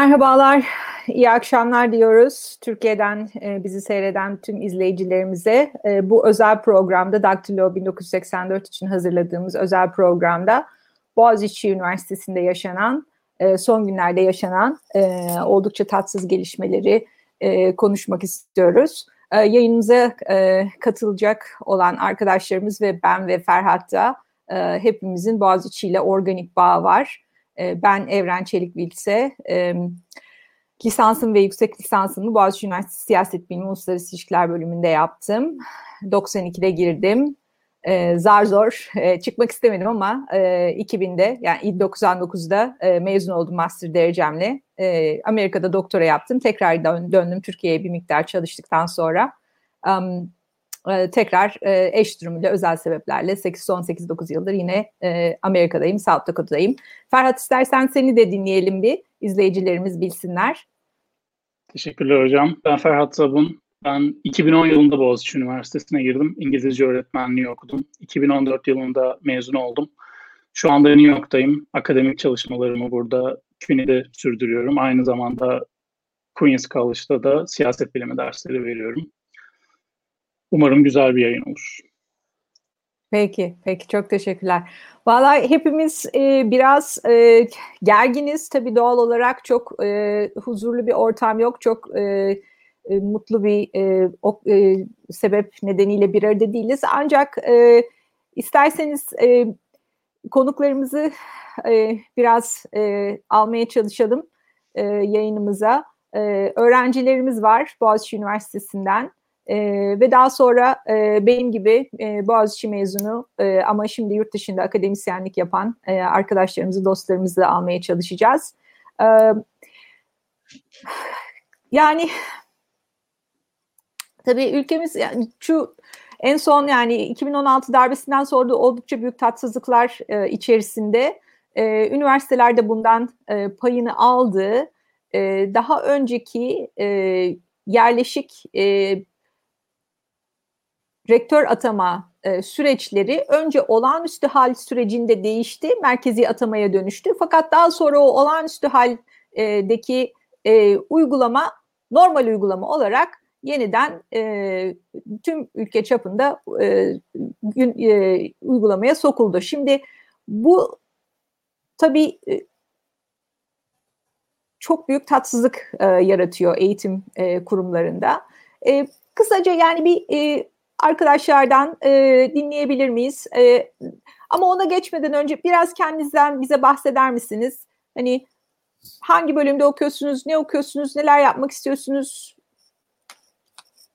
Merhabalar, iyi akşamlar diyoruz. Türkiye'den e, bizi seyreden tüm izleyicilerimize e, bu özel programda Daktilo 1984 için hazırladığımız özel programda Boğaziçi Üniversitesi'nde yaşanan, e, son günlerde yaşanan oldukça tatsız gelişmeleri konuşmak istiyoruz. Yayınımıza katılacak olan arkadaşlarımız ve ben ve Ferhat da hepimizin Boğaziçi ile organik bağı var. E, ben Evren Çelik Bilse, e, lisansım ve yüksek lisansımı Boğaziçi Üniversitesi Siyaset Bilimi Uluslararası İlişkiler bölümünde yaptım. 92'de girdim. E, zar zor e, çıkmak istemedim ama e, 2000'de yani 99'da e, mezun oldum master derecemle. E, Amerika'da doktora yaptım. Tekrar dön, döndüm Türkiye'ye bir miktar çalıştıktan sonra. E, tekrar e, eş durumuyla özel sebeplerle 8-18-9 yıldır yine e, Amerika'dayım, South Dakota'dayım. Ferhat istersen seni de dinleyelim bir, izleyicilerimiz bilsinler. Teşekkürler hocam. Ben Ferhat Sabun. Ben 2010 yılında Boğaziçi Üniversitesi'ne girdim. İngilizce öğretmenliği okudum. 2014 yılında mezun oldum. Şu anda New York'tayım. Akademik çalışmalarımı burada CUNY'de sürdürüyorum. Aynı zamanda Queen's College'da da siyaset bilimi dersleri veriyorum. Umarım güzel bir yayın olur. Peki, peki çok teşekkürler. Vallahi hepimiz e, biraz e, gerginiz tabii doğal olarak çok e, huzurlu bir ortam yok, çok e, e, mutlu bir e, o, e, sebep nedeniyle bir arada değiliz. Ancak e, isterseniz e, konuklarımızı e, biraz e, almaya çalışalım e, yayınımıza. E, öğrencilerimiz var Boğaziçi Üniversitesi'nden. E, ve daha sonra e, benim gibi e, Boğaziçi mezunu e, ama şimdi yurt dışında akademisyenlik yapan e, arkadaşlarımızı, dostlarımızı almaya çalışacağız. E, yani tabii ülkemiz yani şu en son yani 2016 darbesinden sonra da oldukça büyük tatsızlıklar e, içerisinde e, üniversitelerde bundan e, payını aldı. E, daha önceki e, yerleşik e, rektör atama e, süreçleri önce olağanüstü hal sürecinde değişti, merkezi atamaya dönüştü. Fakat daha sonra o olağanüstü haldeki e, uygulama normal uygulama olarak yeniden e, tüm ülke çapında e, e, uygulamaya sokuldu. Şimdi bu tabii e, çok büyük tatsızlık e, yaratıyor eğitim e, kurumlarında. E, kısaca yani bir e, arkadaşlardan e, dinleyebilir miyiz? E, ama ona geçmeden önce biraz kendinizden bize bahseder misiniz? Hani hangi bölümde okuyorsunuz, ne okuyorsunuz, neler yapmak istiyorsunuz?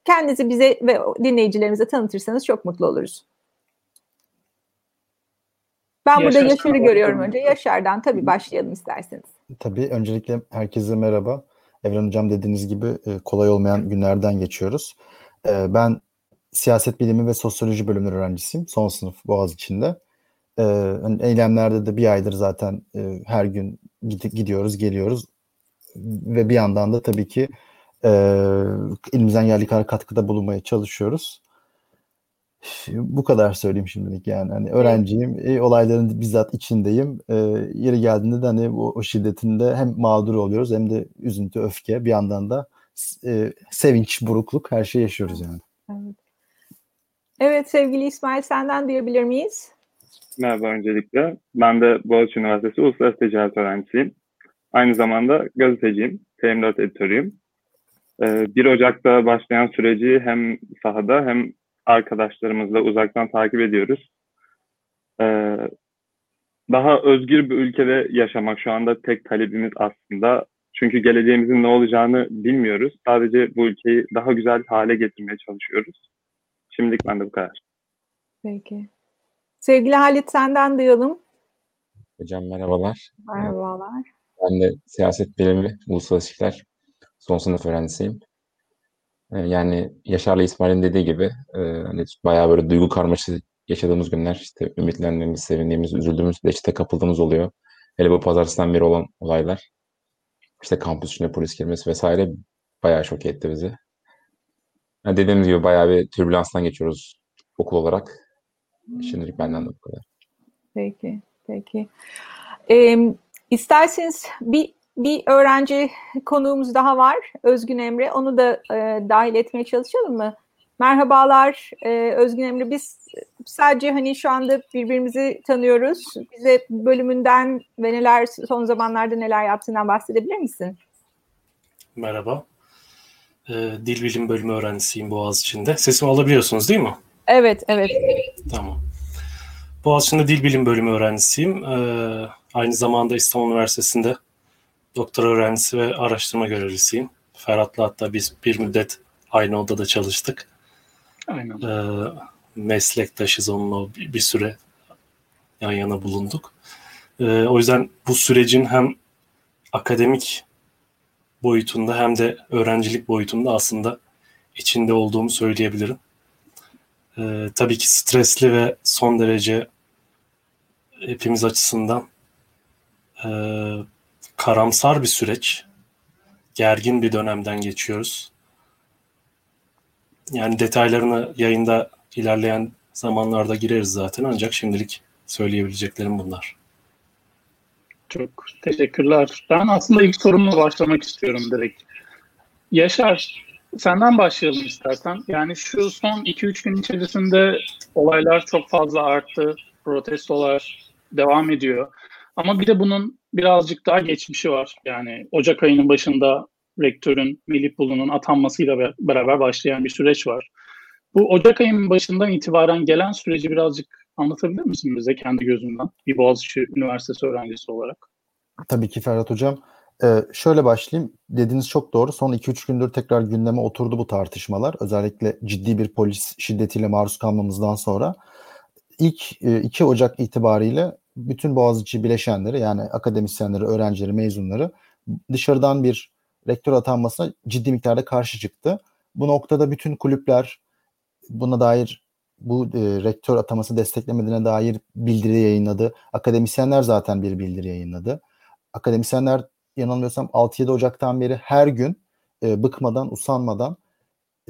Kendinizi bize ve dinleyicilerimize tanıtırsanız çok mutlu oluruz. Ben burada Yaşar'ı görüyorum önce. Yaşar'dan tabii başlayalım isterseniz. Tabii. Öncelikle herkese merhaba. Evren Hocam dediğiniz gibi e, kolay olmayan günlerden geçiyoruz. E, ben siyaset bilimi ve sosyoloji bölümleri öğrencisiyim. Son sınıf Boğaziçi'nde. Ee, hani eylemlerde de bir aydır zaten e, her gün gid- gidiyoruz, geliyoruz. Ve bir yandan da tabii ki e, elimizden geldiği kadar katkıda bulunmaya çalışıyoruz. Bu kadar söyleyeyim şimdilik yani. Hani öğrenciyim, e, olayların bizzat içindeyim. E, yeri geldiğinde de hani o, o şiddetinde hem mağdur oluyoruz hem de üzüntü, öfke bir yandan da e, sevinç, burukluk her şeyi yaşıyoruz yani. Evet. Evet sevgili İsmail senden duyabilir miyiz? Merhaba öncelikle. Ben de Boğaziçi Üniversitesi Uluslararası Ticaret öğrencisiyim. Aynı zamanda gazeteciyim, TM4 editörüyüm. 1 ee, Ocak'ta başlayan süreci hem sahada hem arkadaşlarımızla uzaktan takip ediyoruz. Ee, daha özgür bir ülkede yaşamak şu anda tek talebimiz aslında. Çünkü geleceğimizin ne olacağını bilmiyoruz. Sadece bu ülkeyi daha güzel hale getirmeye çalışıyoruz. Şimdilik ben de bu kadar. Peki. Sevgili Halit senden duyalım. Hocam merhabalar. Merhabalar. Ben de siyaset bilimi, uluslararası ilişkiler son sınıf öğrencisiyim. Ee, yani Yaşar'la İsmail'in dediği gibi e, hani bayağı böyle duygu karmaşası yaşadığımız günler işte ümitlendiğimiz, sevindiğimiz, üzüldüğümüz, işte kapıldığımız oluyor. Hele bu pazartesiden beri olan olaylar. İşte kampüs içinde polis girmesi vesaire bayağı şok etti bizi. Yani dediğimiz gibi bayağı bir türbülanstan geçiyoruz okul olarak. Şimdilik benden de bu kadar. Peki, peki. Ee, isterseniz bir bir öğrenci konuğumuz daha var. Özgün Emre. Onu da e, dahil etmeye çalışalım mı? Merhabalar e, Özgün Emre. Biz sadece hani şu anda birbirimizi tanıyoruz. Bize bölümünden ve neler son zamanlarda neler yaptığından bahsedebilir misin? Merhaba. Ee, Dil Bilim Bölümü öğrencisiyim Boğaziçi'nde. Sesimi alabiliyorsunuz değil mi? Evet, evet. Tamam. Boğaziçi'nde Dil Bilim Bölümü öğrencisiyim. Ee, aynı zamanda İstanbul Üniversitesi'nde doktora öğrencisi ve araştırma görevlisiyim. Ferhat'la hatta biz bir müddet aynı odada çalıştık. Aynen. Ee, meslektaşız onunla bir, bir süre yan yana bulunduk. Ee, o yüzden bu sürecin hem akademik boyutunda hem de öğrencilik boyutunda aslında içinde olduğumu söyleyebilirim. Ee, tabii ki stresli ve son derece hepimiz açısından e, karamsar bir süreç. Gergin bir dönemden geçiyoruz. Yani detaylarını yayında ilerleyen zamanlarda gireriz zaten ancak şimdilik söyleyebileceklerim bunlar. Çok teşekkürler. Ben aslında ilk sorumla başlamak istiyorum direkt. Yaşar, senden başlayalım istersen. Yani şu son 2-3 gün içerisinde olaylar çok fazla arttı. Protestolar devam ediyor. Ama bir de bunun birazcık daha geçmişi var. Yani Ocak ayının başında rektörün Melih Bulu'nun atanmasıyla beraber başlayan bir süreç var. Bu Ocak ayının başından itibaren gelen süreci birazcık anlatabilir misin bize kendi gözünden bir Boğaziçi Üniversitesi öğrencisi olarak? Tabii ki Ferhat Hocam. Ee, şöyle başlayayım. Dediğiniz çok doğru. Son 2-3 gündür tekrar gündeme oturdu bu tartışmalar. Özellikle ciddi bir polis şiddetiyle maruz kalmamızdan sonra. ilk 2 e, Ocak itibariyle bütün Boğaziçi bileşenleri yani akademisyenleri, öğrencileri, mezunları dışarıdan bir rektör atanmasına ciddi miktarda karşı çıktı. Bu noktada bütün kulüpler buna dair bu e, rektör ataması desteklemediğine dair bildiri yayınladı. Akademisyenler zaten bir bildiri yayınladı. Akademisyenler yanılmıyorsam 6-7 Ocak'tan beri her gün e, bıkmadan, usanmadan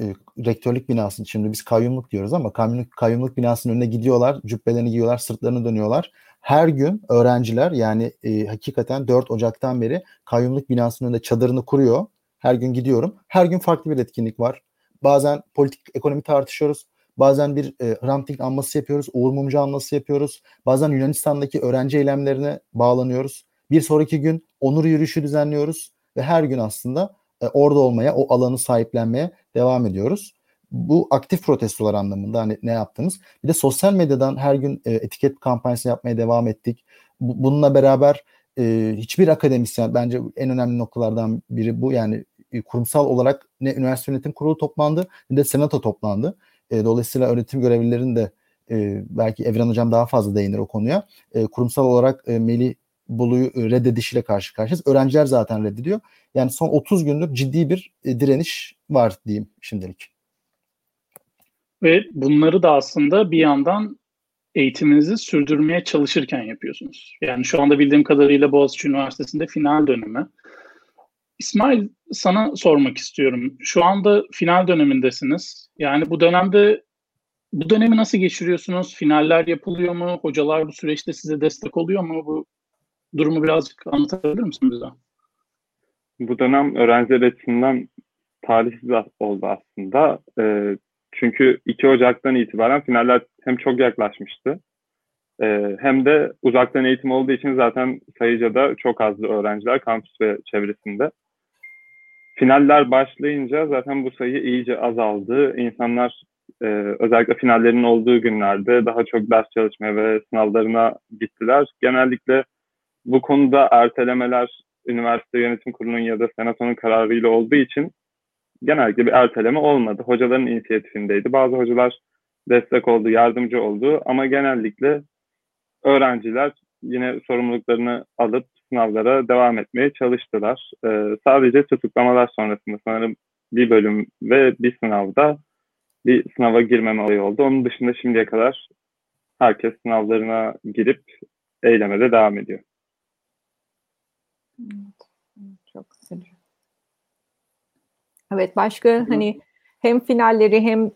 e, rektörlük binasının şimdi biz kayyumluk diyoruz ama kayyumluk, kayyumluk binasının önüne gidiyorlar, cübbelerini giyiyorlar, sırtlarını dönüyorlar. Her gün öğrenciler yani e, hakikaten 4 Ocak'tan beri kayyumluk binasının önünde çadırını kuruyor. Her gün gidiyorum. Her gün farklı bir etkinlik var. Bazen politik ekonomi tartışıyoruz. Bazen bir e, Hrant Dink anması yapıyoruz. Uğur Mumcu anması yapıyoruz. Bazen Yunanistan'daki öğrenci eylemlerine bağlanıyoruz. Bir sonraki gün onur yürüyüşü düzenliyoruz. Ve her gün aslında e, orada olmaya, o alanı sahiplenmeye devam ediyoruz. Bu aktif protestolar anlamında hani ne yaptınız? Bir de sosyal medyadan her gün e, etiket kampanyası yapmaya devam ettik. Bu, bununla beraber e, hiçbir akademisyen bence en önemli noktalardan biri bu yani e, kurumsal olarak ne üniversite yönetim kurulu toplandı ne de senato toplandı. E, dolayısıyla öğretim görevlilerinin de e, belki Evren Hocam daha fazla değinir o konuya. E, kurumsal olarak e, Melih Bulu'yu reddedişiyle karşı karşıyayız. Öğrenciler zaten reddediyor. Yani son 30 gündür ciddi bir e, direniş var diyeyim şimdilik. Ve bunları da aslında bir yandan eğitiminizi sürdürmeye çalışırken yapıyorsunuz. Yani şu anda bildiğim kadarıyla Boğaziçi Üniversitesi'nde final dönemi. İsmail sana sormak istiyorum. Şu anda final dönemindesiniz. Yani bu dönemde bu dönemi nasıl geçiriyorsunuz? Finaller yapılıyor mu? Hocalar bu süreçte size destek oluyor mu? Bu durumu birazcık anlatabilir misin bize? Bu dönem öğrenciler açısından talihsiz oldu aslında. Ee, çünkü 2 Ocak'tan itibaren finaller hem çok yaklaşmıştı e, hem de uzaktan eğitim olduğu için zaten sayıca da çok azdı öğrenciler kampüs ve çevresinde. Finaller başlayınca zaten bu sayı iyice azaldı. İnsanlar e, özellikle finallerin olduğu günlerde daha çok ders çalışmaya ve sınavlarına gittiler. Genellikle bu konuda ertelemeler üniversite yönetim kurulunun ya da senatonun kararıyla olduğu için genellikle bir erteleme olmadı. Hocaların inisiyatifindeydi. Bazı hocalar destek oldu, yardımcı oldu ama genellikle öğrenciler yine sorumluluklarını alıp sınavlara devam etmeye çalıştılar. Ee, sadece tutuklamalar sonrasında sanırım bir bölüm ve bir sınavda bir sınava girmeme olayı oldu. Onun dışında şimdiye kadar herkes sınavlarına girip eylemede devam ediyor. Çok güzel. Evet başka Hı. hani hem finalleri hem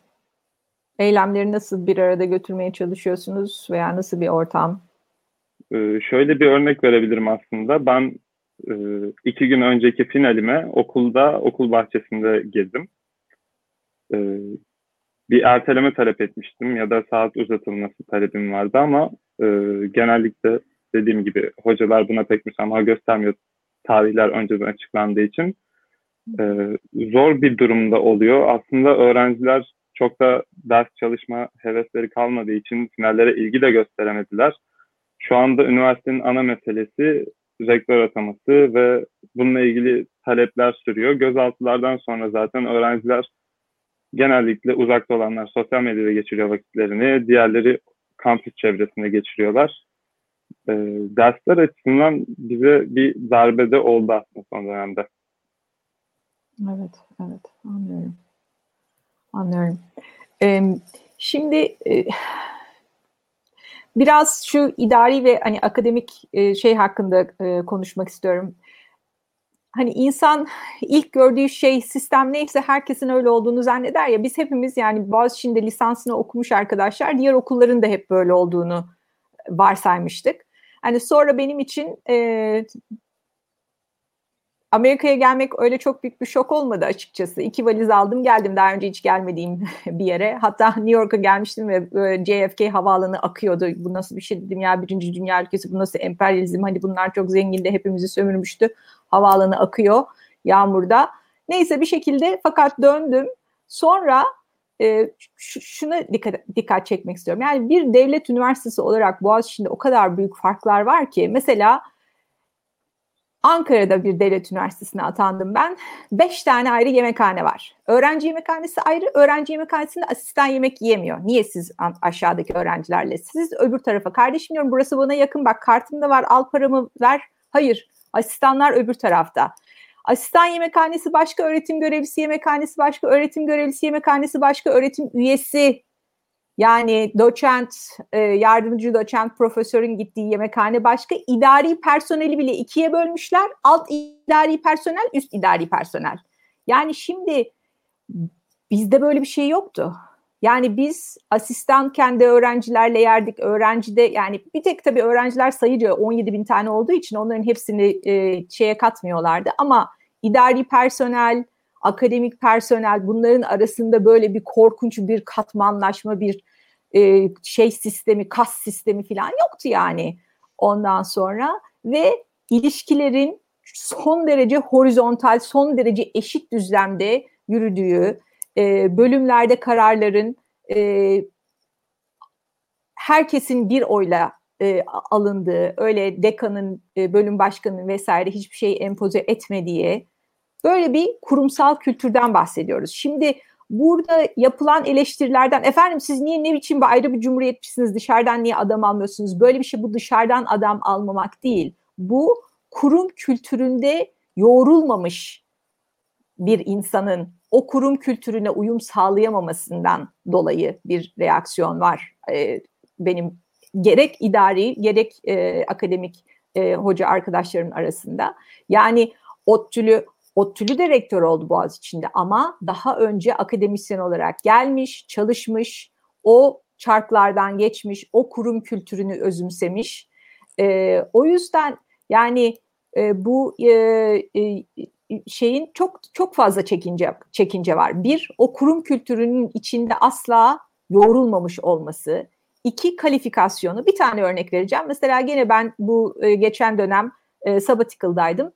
eylemleri nasıl bir arada götürmeye çalışıyorsunuz veya nasıl bir ortam? Ee, şöyle bir örnek verebilirim aslında. Ben e, iki gün önceki finalime okulda, okul bahçesinde girdim. E, bir erteleme talep etmiştim ya da saat uzatılması talebim vardı ama e, genellikle dediğim gibi hocalar buna pek müsamaha göstermiyor tarihler önceden açıklandığı için. E, zor bir durumda oluyor. Aslında öğrenciler çok da ders çalışma hevesleri kalmadığı için finallere ilgi de gösteremediler. Şu anda üniversitenin ana meselesi rektör ataması ve bununla ilgili talepler sürüyor. Gözaltılardan sonra zaten öğrenciler genellikle uzakta olanlar sosyal medyada geçiriyor vakitlerini, diğerleri kampüs çevresinde geçiriyorlar. E, dersler açısından bize bir darbede oldu aslında son dönemde. Evet, evet anlıyorum. Anlıyorum. Ee, şimdi e, biraz şu idari ve hani akademik e, şey hakkında e, konuşmak istiyorum. Hani insan ilk gördüğü şey sistem neyse herkesin öyle olduğunu zanneder ya biz hepimiz yani Boğaziçi'nde lisansını okumuş arkadaşlar diğer okulların da hep böyle olduğunu varsaymıştık. Hani sonra benim için e, Amerika'ya gelmek öyle çok büyük bir şok olmadı açıkçası. İki valiz aldım geldim daha önce hiç gelmediğim bir yere. Hatta New York'a gelmiştim ve JFK havaalanı akıyordu. Bu nasıl bir şey dedim ya birinci dünya ülkesi bu nasıl emperyalizm hani bunlar çok zengin de hepimizi sömürmüştü. Havaalanı akıyor yağmurda. Neyse bir şekilde fakat döndüm. Sonra e, şuna dikkat, dikkat çekmek istiyorum. Yani bir devlet üniversitesi olarak Boğaziçi'nde o kadar büyük farklar var ki mesela Ankara'da bir devlet üniversitesine atandım ben. Beş tane ayrı yemekhane var. Öğrenci yemekhanesi ayrı. Öğrenci yemekhanesinde asistan yemek yiyemiyor. Niye siz aşağıdaki öğrencilerle? Siz öbür tarafa. Kardeşim diyorum burası bana yakın. Bak kartım da var. Al paramı ver. Hayır. Asistanlar öbür tarafta. Asistan yemekhanesi başka, öğretim görevlisi yemekhanesi başka, öğretim görevlisi yemekhanesi başka, öğretim üyesi yani doçent, e, yardımcı doçent profesörün gittiği yemekhane başka. idari personeli bile ikiye bölmüşler. Alt idari personel, üst idari personel. Yani şimdi bizde böyle bir şey yoktu. Yani biz asistan kendi öğrencilerle yerdik. Öğrencide yani bir tek tabii öğrenciler sayıca 17 bin tane olduğu için onların hepsini e, şeye katmıyorlardı. Ama idari personel, akademik personel bunların arasında böyle bir korkunç bir katmanlaşma, bir e, şey sistemi, kas sistemi falan yoktu yani ondan sonra ve ilişkilerin son derece horizontal, son derece eşit düzlemde yürüdüğü, e, bölümlerde kararların e, herkesin bir oyla e, alındığı, öyle dekanın, e, bölüm başkanının vesaire hiçbir şey empoze etmediği böyle bir kurumsal kültürden bahsediyoruz. Şimdi burada yapılan eleştirilerden efendim siz niye ne biçim bir ayrı bir cumhuriyetçisiniz dışarıdan niye adam almıyorsunuz? Böyle bir şey bu dışarıdan adam almamak değil. Bu kurum kültüründe yoğrulmamış bir insanın o kurum kültürüne uyum sağlayamamasından dolayı bir reaksiyon var. Ee, benim gerek idari gerek e, akademik e, hoca arkadaşlarım arasında. Yani ODTÜ'lü ODTÜ'lü de rektör oldu Boğaziçi'nde ama daha önce akademisyen olarak gelmiş, çalışmış, o çarklardan geçmiş, o kurum kültürünü özümsemiş. E, o yüzden yani e, bu e, e, şeyin çok çok fazla çekince çekince var. Bir, o kurum kültürünün içinde asla yoğrulmamış olması. İki, kalifikasyonu. Bir tane örnek vereceğim. Mesela gene ben bu e, geçen dönem e, sabbatical'daydım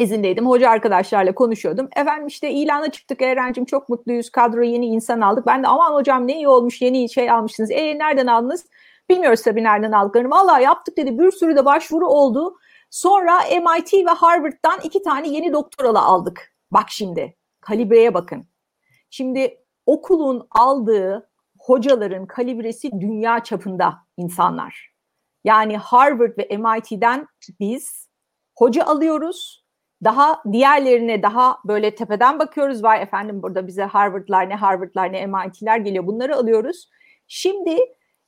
izindeydim. Hoca arkadaşlarla konuşuyordum. Efendim işte ilana çıktık Eren'cim çok mutluyuz. Kadro yeni insan aldık. Ben de aman hocam ne iyi olmuş yeni şey almışsınız. E nereden aldınız? Bilmiyoruz tabii nereden aldıklarını. Valla yaptık dedi. Bir sürü de başvuru oldu. Sonra MIT ve Harvard'dan iki tane yeni doktoralı aldık. Bak şimdi kalibreye bakın. Şimdi okulun aldığı hocaların kalibresi dünya çapında insanlar. Yani Harvard ve MIT'den biz hoca alıyoruz daha diğerlerine daha böyle tepeden bakıyoruz. Vay efendim burada bize Harvard'lar ne Harvard'lar ne MIT'ler geliyor. Bunları alıyoruz. Şimdi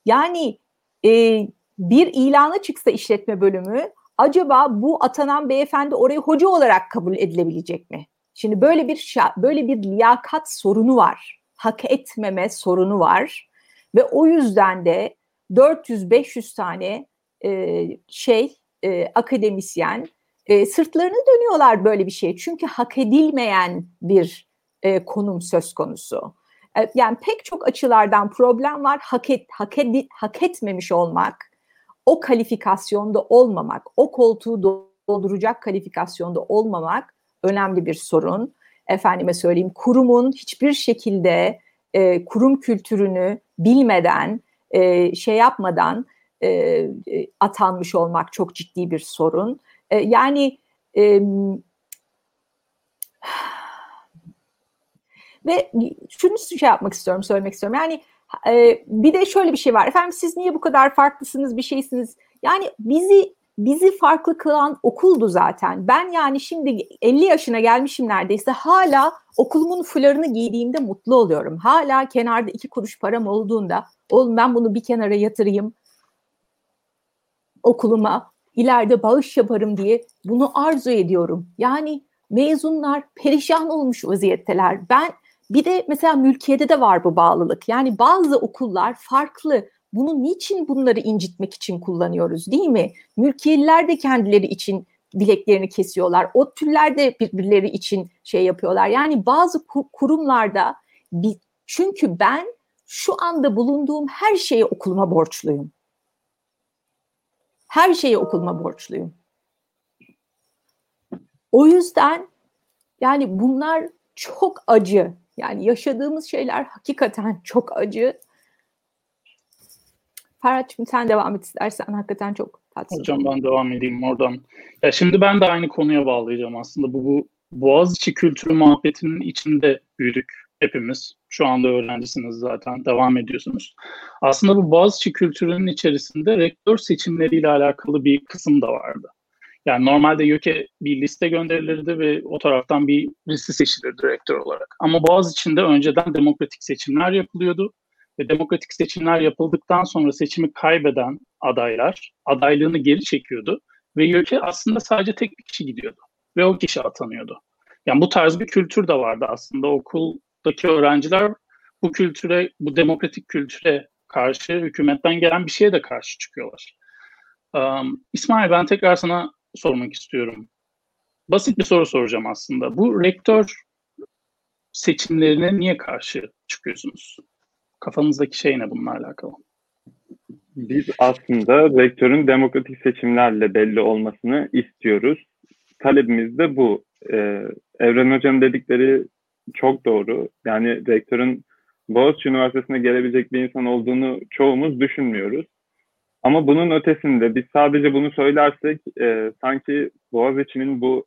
yani e, bir ilana çıksa işletme bölümü acaba bu atanan beyefendi orayı hoca olarak kabul edilebilecek mi? Şimdi böyle bir böyle bir liyakat sorunu var. Hak etmeme sorunu var. Ve o yüzden de 400-500 tane e, şey e, akademisyen e, sırtlarını dönüyorlar böyle bir şey. Çünkü hak edilmeyen bir e, konum söz konusu. E, yani pek çok açılardan problem var. Hak, et, hak, ed, hak etmemiş olmak, o kalifikasyonda olmamak, o koltuğu dolduracak kalifikasyonda olmamak önemli bir sorun. Efendime söyleyeyim kurumun hiçbir şekilde e, kurum kültürünü bilmeden, e, şey yapmadan e atanmış olmak çok ciddi bir sorun. Yani e, ve şunu şey yapmak istiyorum, söylemek istiyorum. Yani e, bir de şöyle bir şey var. Efendim siz niye bu kadar farklısınız, bir şeysiniz? Yani bizi bizi farklı kılan okuldu zaten. Ben yani şimdi 50 yaşına gelmişim neredeyse hala okulumun fularını giydiğimde mutlu oluyorum. Hala kenarda iki kuruş param olduğunda oğlum ben bunu bir kenara yatırayım okuluma ileride bağış yaparım diye bunu arzu ediyorum. Yani mezunlar perişan olmuş vaziyetteler. Ben bir de mesela mülkiyede de var bu bağlılık. Yani bazı okullar farklı. Bunu niçin bunları incitmek için kullanıyoruz değil mi? Mülkiyeliler de kendileri için bileklerini kesiyorlar. O türler de birbirleri için şey yapıyorlar. Yani bazı kurumlarda çünkü ben şu anda bulunduğum her şeye okuluma borçluyum. Her şeye okuluma borçluyum. O yüzden yani bunlar çok acı. Yani yaşadığımız şeyler hakikaten çok acı. Ferhat'cığım sen devam et istersen hakikaten çok tatsız. Hocam ben devam edeyim oradan. Ya şimdi ben de aynı konuya bağlayacağım aslında. Bu, bu Boğaziçi kültürü muhabbetinin içinde büyüdük hepimiz. Şu anda öğrencisiniz zaten, devam ediyorsunuz. Aslında bu Boğaziçi kültürünün içerisinde rektör seçimleriyle alakalı bir kısım da vardı. Yani normalde YÖK'e bir liste gönderilirdi ve o taraftan bir liste seçilirdi rektör olarak. Ama Boğaziçi'nde önceden demokratik seçimler yapılıyordu. Ve demokratik seçimler yapıldıktan sonra seçimi kaybeden adaylar adaylığını geri çekiyordu. Ve YÖK'e aslında sadece tek bir kişi gidiyordu. Ve o kişi atanıyordu. Yani bu tarz bir kültür de vardı aslında. Okuldaki öğrenciler bu kültüre, bu demokratik kültüre karşı hükümetten gelen bir şeye de karşı çıkıyorlar. Um, İsmail ben tekrar sana sormak istiyorum. Basit bir soru soracağım aslında. Bu rektör seçimlerine niye karşı çıkıyorsunuz? Kafanızdaki şey ne bununla alakalı? Biz aslında rektörün demokratik seçimlerle belli olmasını istiyoruz. Talebimiz de bu. Ee, Evren Hocam dedikleri çok doğru. Yani rektörün Boğaziçi Üniversitesi'ne gelebilecek bir insan olduğunu çoğumuz düşünmüyoruz. Ama bunun ötesinde biz sadece bunu söylersek e, sanki Boğaziçi'nin bu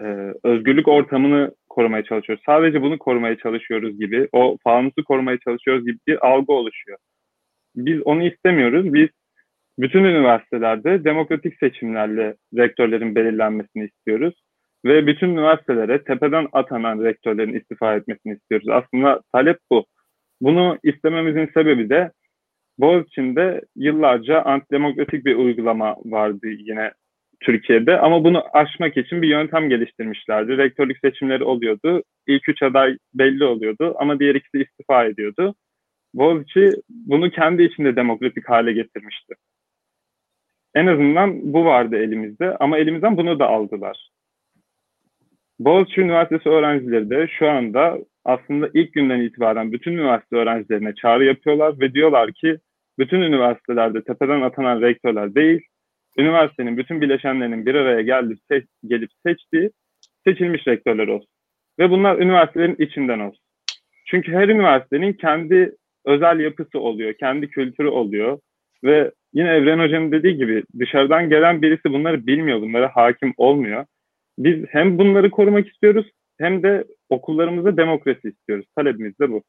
e, özgürlük ortamını korumaya çalışıyoruz. Sadece bunu korumaya çalışıyoruz gibi, o fanusu korumaya çalışıyoruz gibi bir algı oluşuyor. Biz onu istemiyoruz. Biz bütün üniversitelerde demokratik seçimlerle rektörlerin belirlenmesini istiyoruz. Ve bütün üniversitelere tepeden atanan rektörlerin istifa etmesini istiyoruz. Aslında talep bu. Bunu istememizin sebebi de Boğaziçi'nde yıllarca antidemokratik bir uygulama vardı yine Türkiye'de ama bunu aşmak için bir yöntem geliştirmişlerdi. Rektörlük seçimleri oluyordu. İlk üç aday belli oluyordu ama diğer ikisi istifa ediyordu. Boğaziçi bunu kendi içinde demokratik hale getirmişti. En azından bu vardı elimizde ama elimizden bunu da aldılar. Boğaziçi Üniversitesi öğrencileri de şu anda aslında ilk günden itibaren bütün üniversite öğrencilerine çağrı yapıyorlar ve diyorlar ki bütün üniversitelerde tepeden atanan rektörler değil, üniversitenin bütün bileşenlerinin bir araya gelip, seç, gelip seçtiği seçilmiş rektörler olsun. Ve bunlar üniversitelerin içinden olsun. Çünkü her üniversitenin kendi özel yapısı oluyor, kendi kültürü oluyor ve yine Evren Hoca'nın dediği gibi dışarıdan gelen birisi bunları bilmiyor, bunlara hakim olmuyor. Biz hem bunları korumak istiyoruz hem de okullarımızda demokrasi istiyoruz. Talebimiz de bu.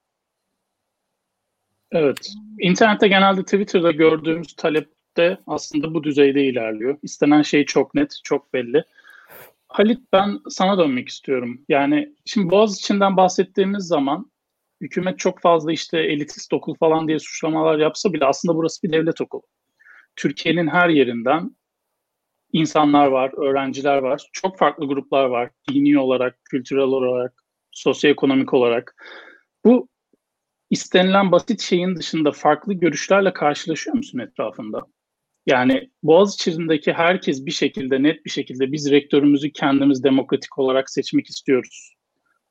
Evet. İnternette genelde Twitter'da gördüğümüz talep de aslında bu düzeyde ilerliyor. İstenen şey çok net, çok belli. Halit ben sana dönmek istiyorum. Yani şimdi Boğaz içinden bahsettiğimiz zaman hükümet çok fazla işte elitist okul falan diye suçlamalar yapsa bile aslında burası bir devlet okulu. Türkiye'nin her yerinden insanlar var, öğrenciler var. Çok farklı gruplar var. Dini olarak, kültürel olarak, sosyoekonomik olarak. Bu istenilen basit şeyin dışında farklı görüşlerle karşılaşıyor musun etrafında? Yani Boğaziçi'ndeki herkes bir şekilde net bir şekilde biz rektörümüzü kendimiz demokratik olarak seçmek istiyoruz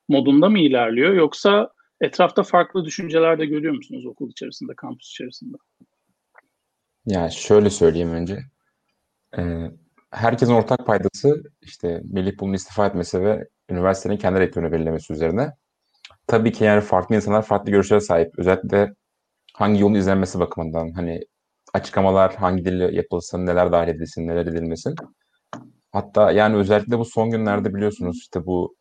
modunda mı ilerliyor yoksa etrafta farklı düşünceler de görüyor musunuz okul içerisinde, kampüs içerisinde? Ya şöyle söyleyeyim önce. Ee, herkesin ortak paydası işte Melih Bulun istifa etmesi ve üniversitenin kendi rektörünü belirlemesi üzerine. Tabii ki yani farklı insanlar farklı görüşlere sahip. Özellikle hangi yolun izlenmesi bakımından hani açıklamalar hangi dille yapılsın, neler dahil edilsin, neler edilmesin. Hatta yani özellikle bu son günlerde biliyorsunuz işte bu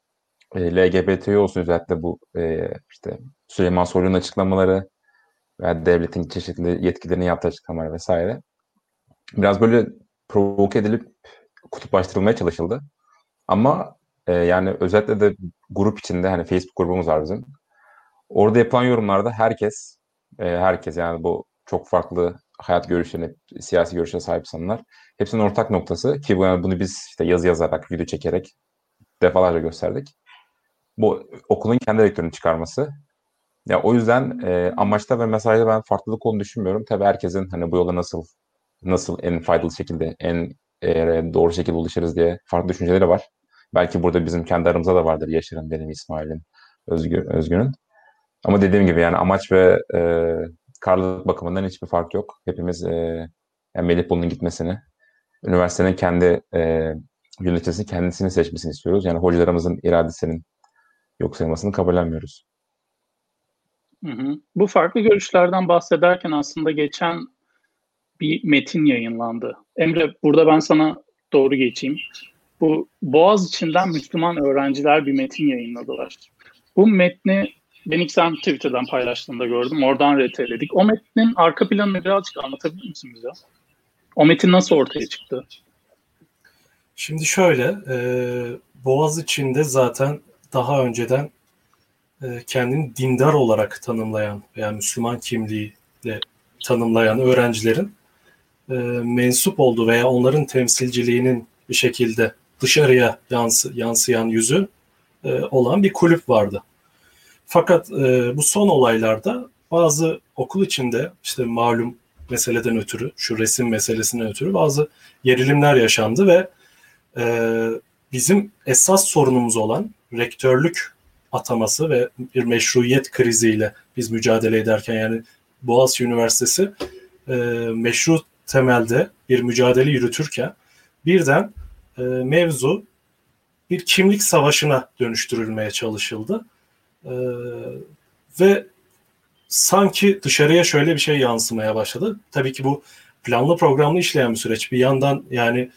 e, LGBT olsun özellikle bu e, işte Süleyman Soylu'nun açıklamaları veya devletin çeşitli yetkilerini yaptığı açıklamalar vesaire. Biraz böyle provoke edilip kutuplaştırılmaya çalışıldı. Ama e, yani özellikle de grup içinde hani Facebook grubumuz var bizim. Orada yapılan yorumlarda herkes e, herkes yani bu çok farklı hayat görüşlerine, siyasi görüşe sahip insanlar. Hepsinin ortak noktası ki bunu biz işte yazı yazarak, video çekerek defalarca gösterdik. Bu okulun kendi rektörünü çıkarması. Ya o yüzden e, amaçta ve mesajda ben farklılık olduğunu düşünmüyorum. Tabii herkesin hani bu yola nasıl nasıl en faydalı şekilde, en e, doğru şekilde ulaşırız diye farklı düşünceleri var. Belki burada bizim kendi aramızda da vardır Yaşar'ın, benim, İsmail'in, Özgür, Özgür'ün. Ama dediğim gibi yani amaç ve e, karlılık bakımından hiçbir fark yok. Hepimiz e, yani Melih Bulu'nun gitmesini, üniversitenin kendi e, yöneticisini kendisini seçmesini istiyoruz. Yani hocalarımızın iradesinin yok sayılmasını kabullenmiyoruz. Hı hı. Bu farklı görüşlerden bahsederken aslında geçen bir metin yayınlandı. Emre burada ben sana doğru geçeyim. Bu Boğaz içinden Müslüman öğrenciler bir metin yayınladılar. Bu metni ben ilk sen Twitter'dan paylaştığında gördüm. Oradan reteledik. O metnin arka planını birazcık anlatabilir misin bize? O metin nasıl ortaya çıktı? Şimdi şöyle, e, Boğaz içinde zaten daha önceden e, kendini dindar olarak tanımlayan veya Müslüman kimliğiyle tanımlayan öğrencilerin e, mensup olduğu veya onların temsilciliğinin bir şekilde dışarıya yansı, yansıyan yüzü e, olan bir kulüp vardı. Fakat e, bu son olaylarda bazı okul içinde işte malum meseleden ötürü, şu resim meselesinden ötürü bazı gerilimler yaşandı ve e, bizim esas sorunumuz olan rektörlük ataması ve bir meşruiyet kriziyle biz mücadele ederken yani Boğaziçi Üniversitesi e, meşru temelde bir mücadele yürütürken birden e, mevzu bir kimlik savaşına dönüştürülmeye çalışıldı. E, ve sanki dışarıya şöyle bir şey yansımaya başladı. Tabii ki bu planlı programlı işleyen bir süreç. Bir yandan yani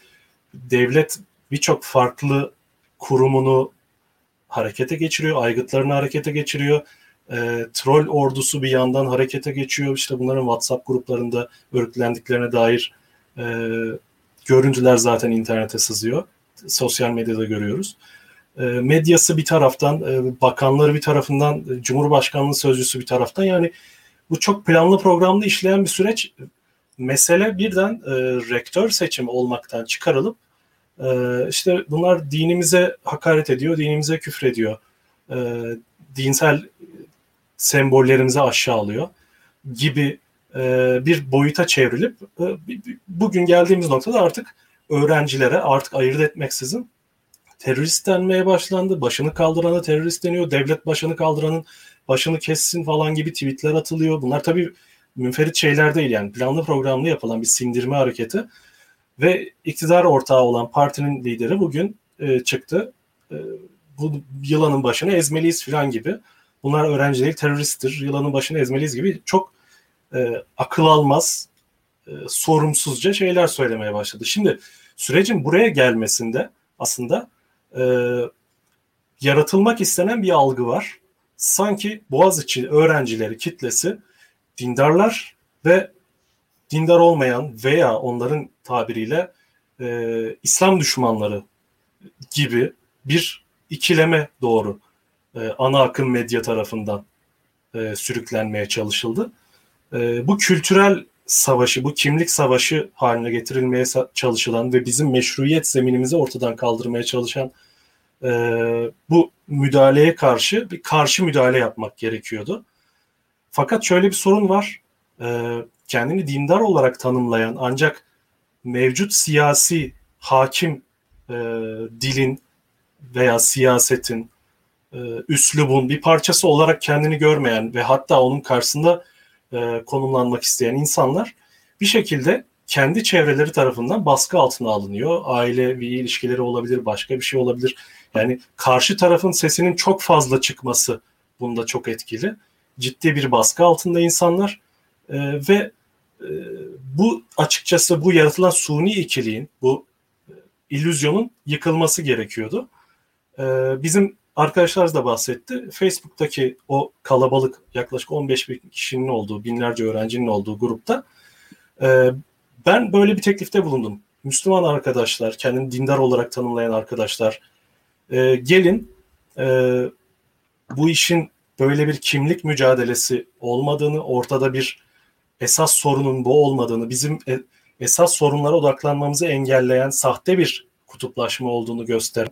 devlet birçok farklı kurumunu harekete geçiriyor, aygıtlarını harekete geçiriyor. E, troll ordusu bir yandan harekete geçiyor. İşte bunların WhatsApp gruplarında örgütlendiklerine dair e, görüntüler zaten internete sızıyor. Sosyal medyada görüyoruz. E, medyası bir taraftan, e, bakanları bir tarafından, e, Cumhurbaşkanlığı sözcüsü bir taraftan yani bu çok planlı programlı işleyen bir süreç. Mesele birden e, rektör seçimi olmaktan çıkarılıp ee, işte bunlar dinimize hakaret ediyor, dinimize küfrediyor. Ee, dinsel sembollerimizi aşağı alıyor gibi e, bir boyuta çevrilip e, bugün geldiğimiz noktada artık öğrencilere artık ayırt etmeksizin terörist denmeye başlandı. Başını kaldırana terörist deniyor. Devlet başını kaldıranın başını kessin falan gibi tweetler atılıyor. Bunlar tabii münferit şeyler değil yani planlı programlı yapılan bir sindirme hareketi. Ve iktidar ortağı olan partinin lideri bugün e, çıktı. E, bu yılanın başını ezmeliyiz falan gibi. Bunlar öğrenci değil teröristtir. Yılanın başını ezmeliyiz gibi çok e, akıl almaz, e, sorumsuzca şeyler söylemeye başladı. Şimdi sürecin buraya gelmesinde aslında e, yaratılmak istenen bir algı var. Sanki Boğaziçi öğrencileri kitlesi dindarlar ve dindar olmayan veya onların tabiriyle e, İslam düşmanları gibi bir ikileme doğru e, ana akım medya tarafından e, sürüklenmeye çalışıldı. E, bu kültürel savaşı, bu kimlik savaşı haline getirilmeye çalışılan ve bizim meşruiyet zeminimizi ortadan kaldırmaya çalışan e, bu müdahaleye karşı bir karşı müdahale yapmak gerekiyordu. Fakat şöyle bir sorun var. E, kendini dindar olarak tanımlayan ancak mevcut siyasi hakim e, dilin veya siyasetin, e, üslubun bir parçası olarak kendini görmeyen ve hatta onun karşısında e, konumlanmak isteyen insanlar bir şekilde kendi çevreleri tarafından baskı altına alınıyor. Ailevi ilişkileri olabilir, başka bir şey olabilir. Yani karşı tarafın sesinin çok fazla çıkması bunda çok etkili. Ciddi bir baskı altında insanlar e, ve e, bu açıkçası bu yaratılan suni ikiliğin, bu e, illüzyonun yıkılması gerekiyordu. E, bizim arkadaşlar da bahsetti. Facebook'taki o kalabalık yaklaşık 15 bin kişinin olduğu, binlerce öğrencinin olduğu grupta e, ben böyle bir teklifte bulundum. Müslüman arkadaşlar, kendini dindar olarak tanımlayan arkadaşlar, e, gelin e, bu işin böyle bir kimlik mücadelesi olmadığını, ortada bir esas sorunun bu olmadığını, bizim e, esas sorunlara odaklanmamızı engelleyen sahte bir kutuplaşma olduğunu gösteren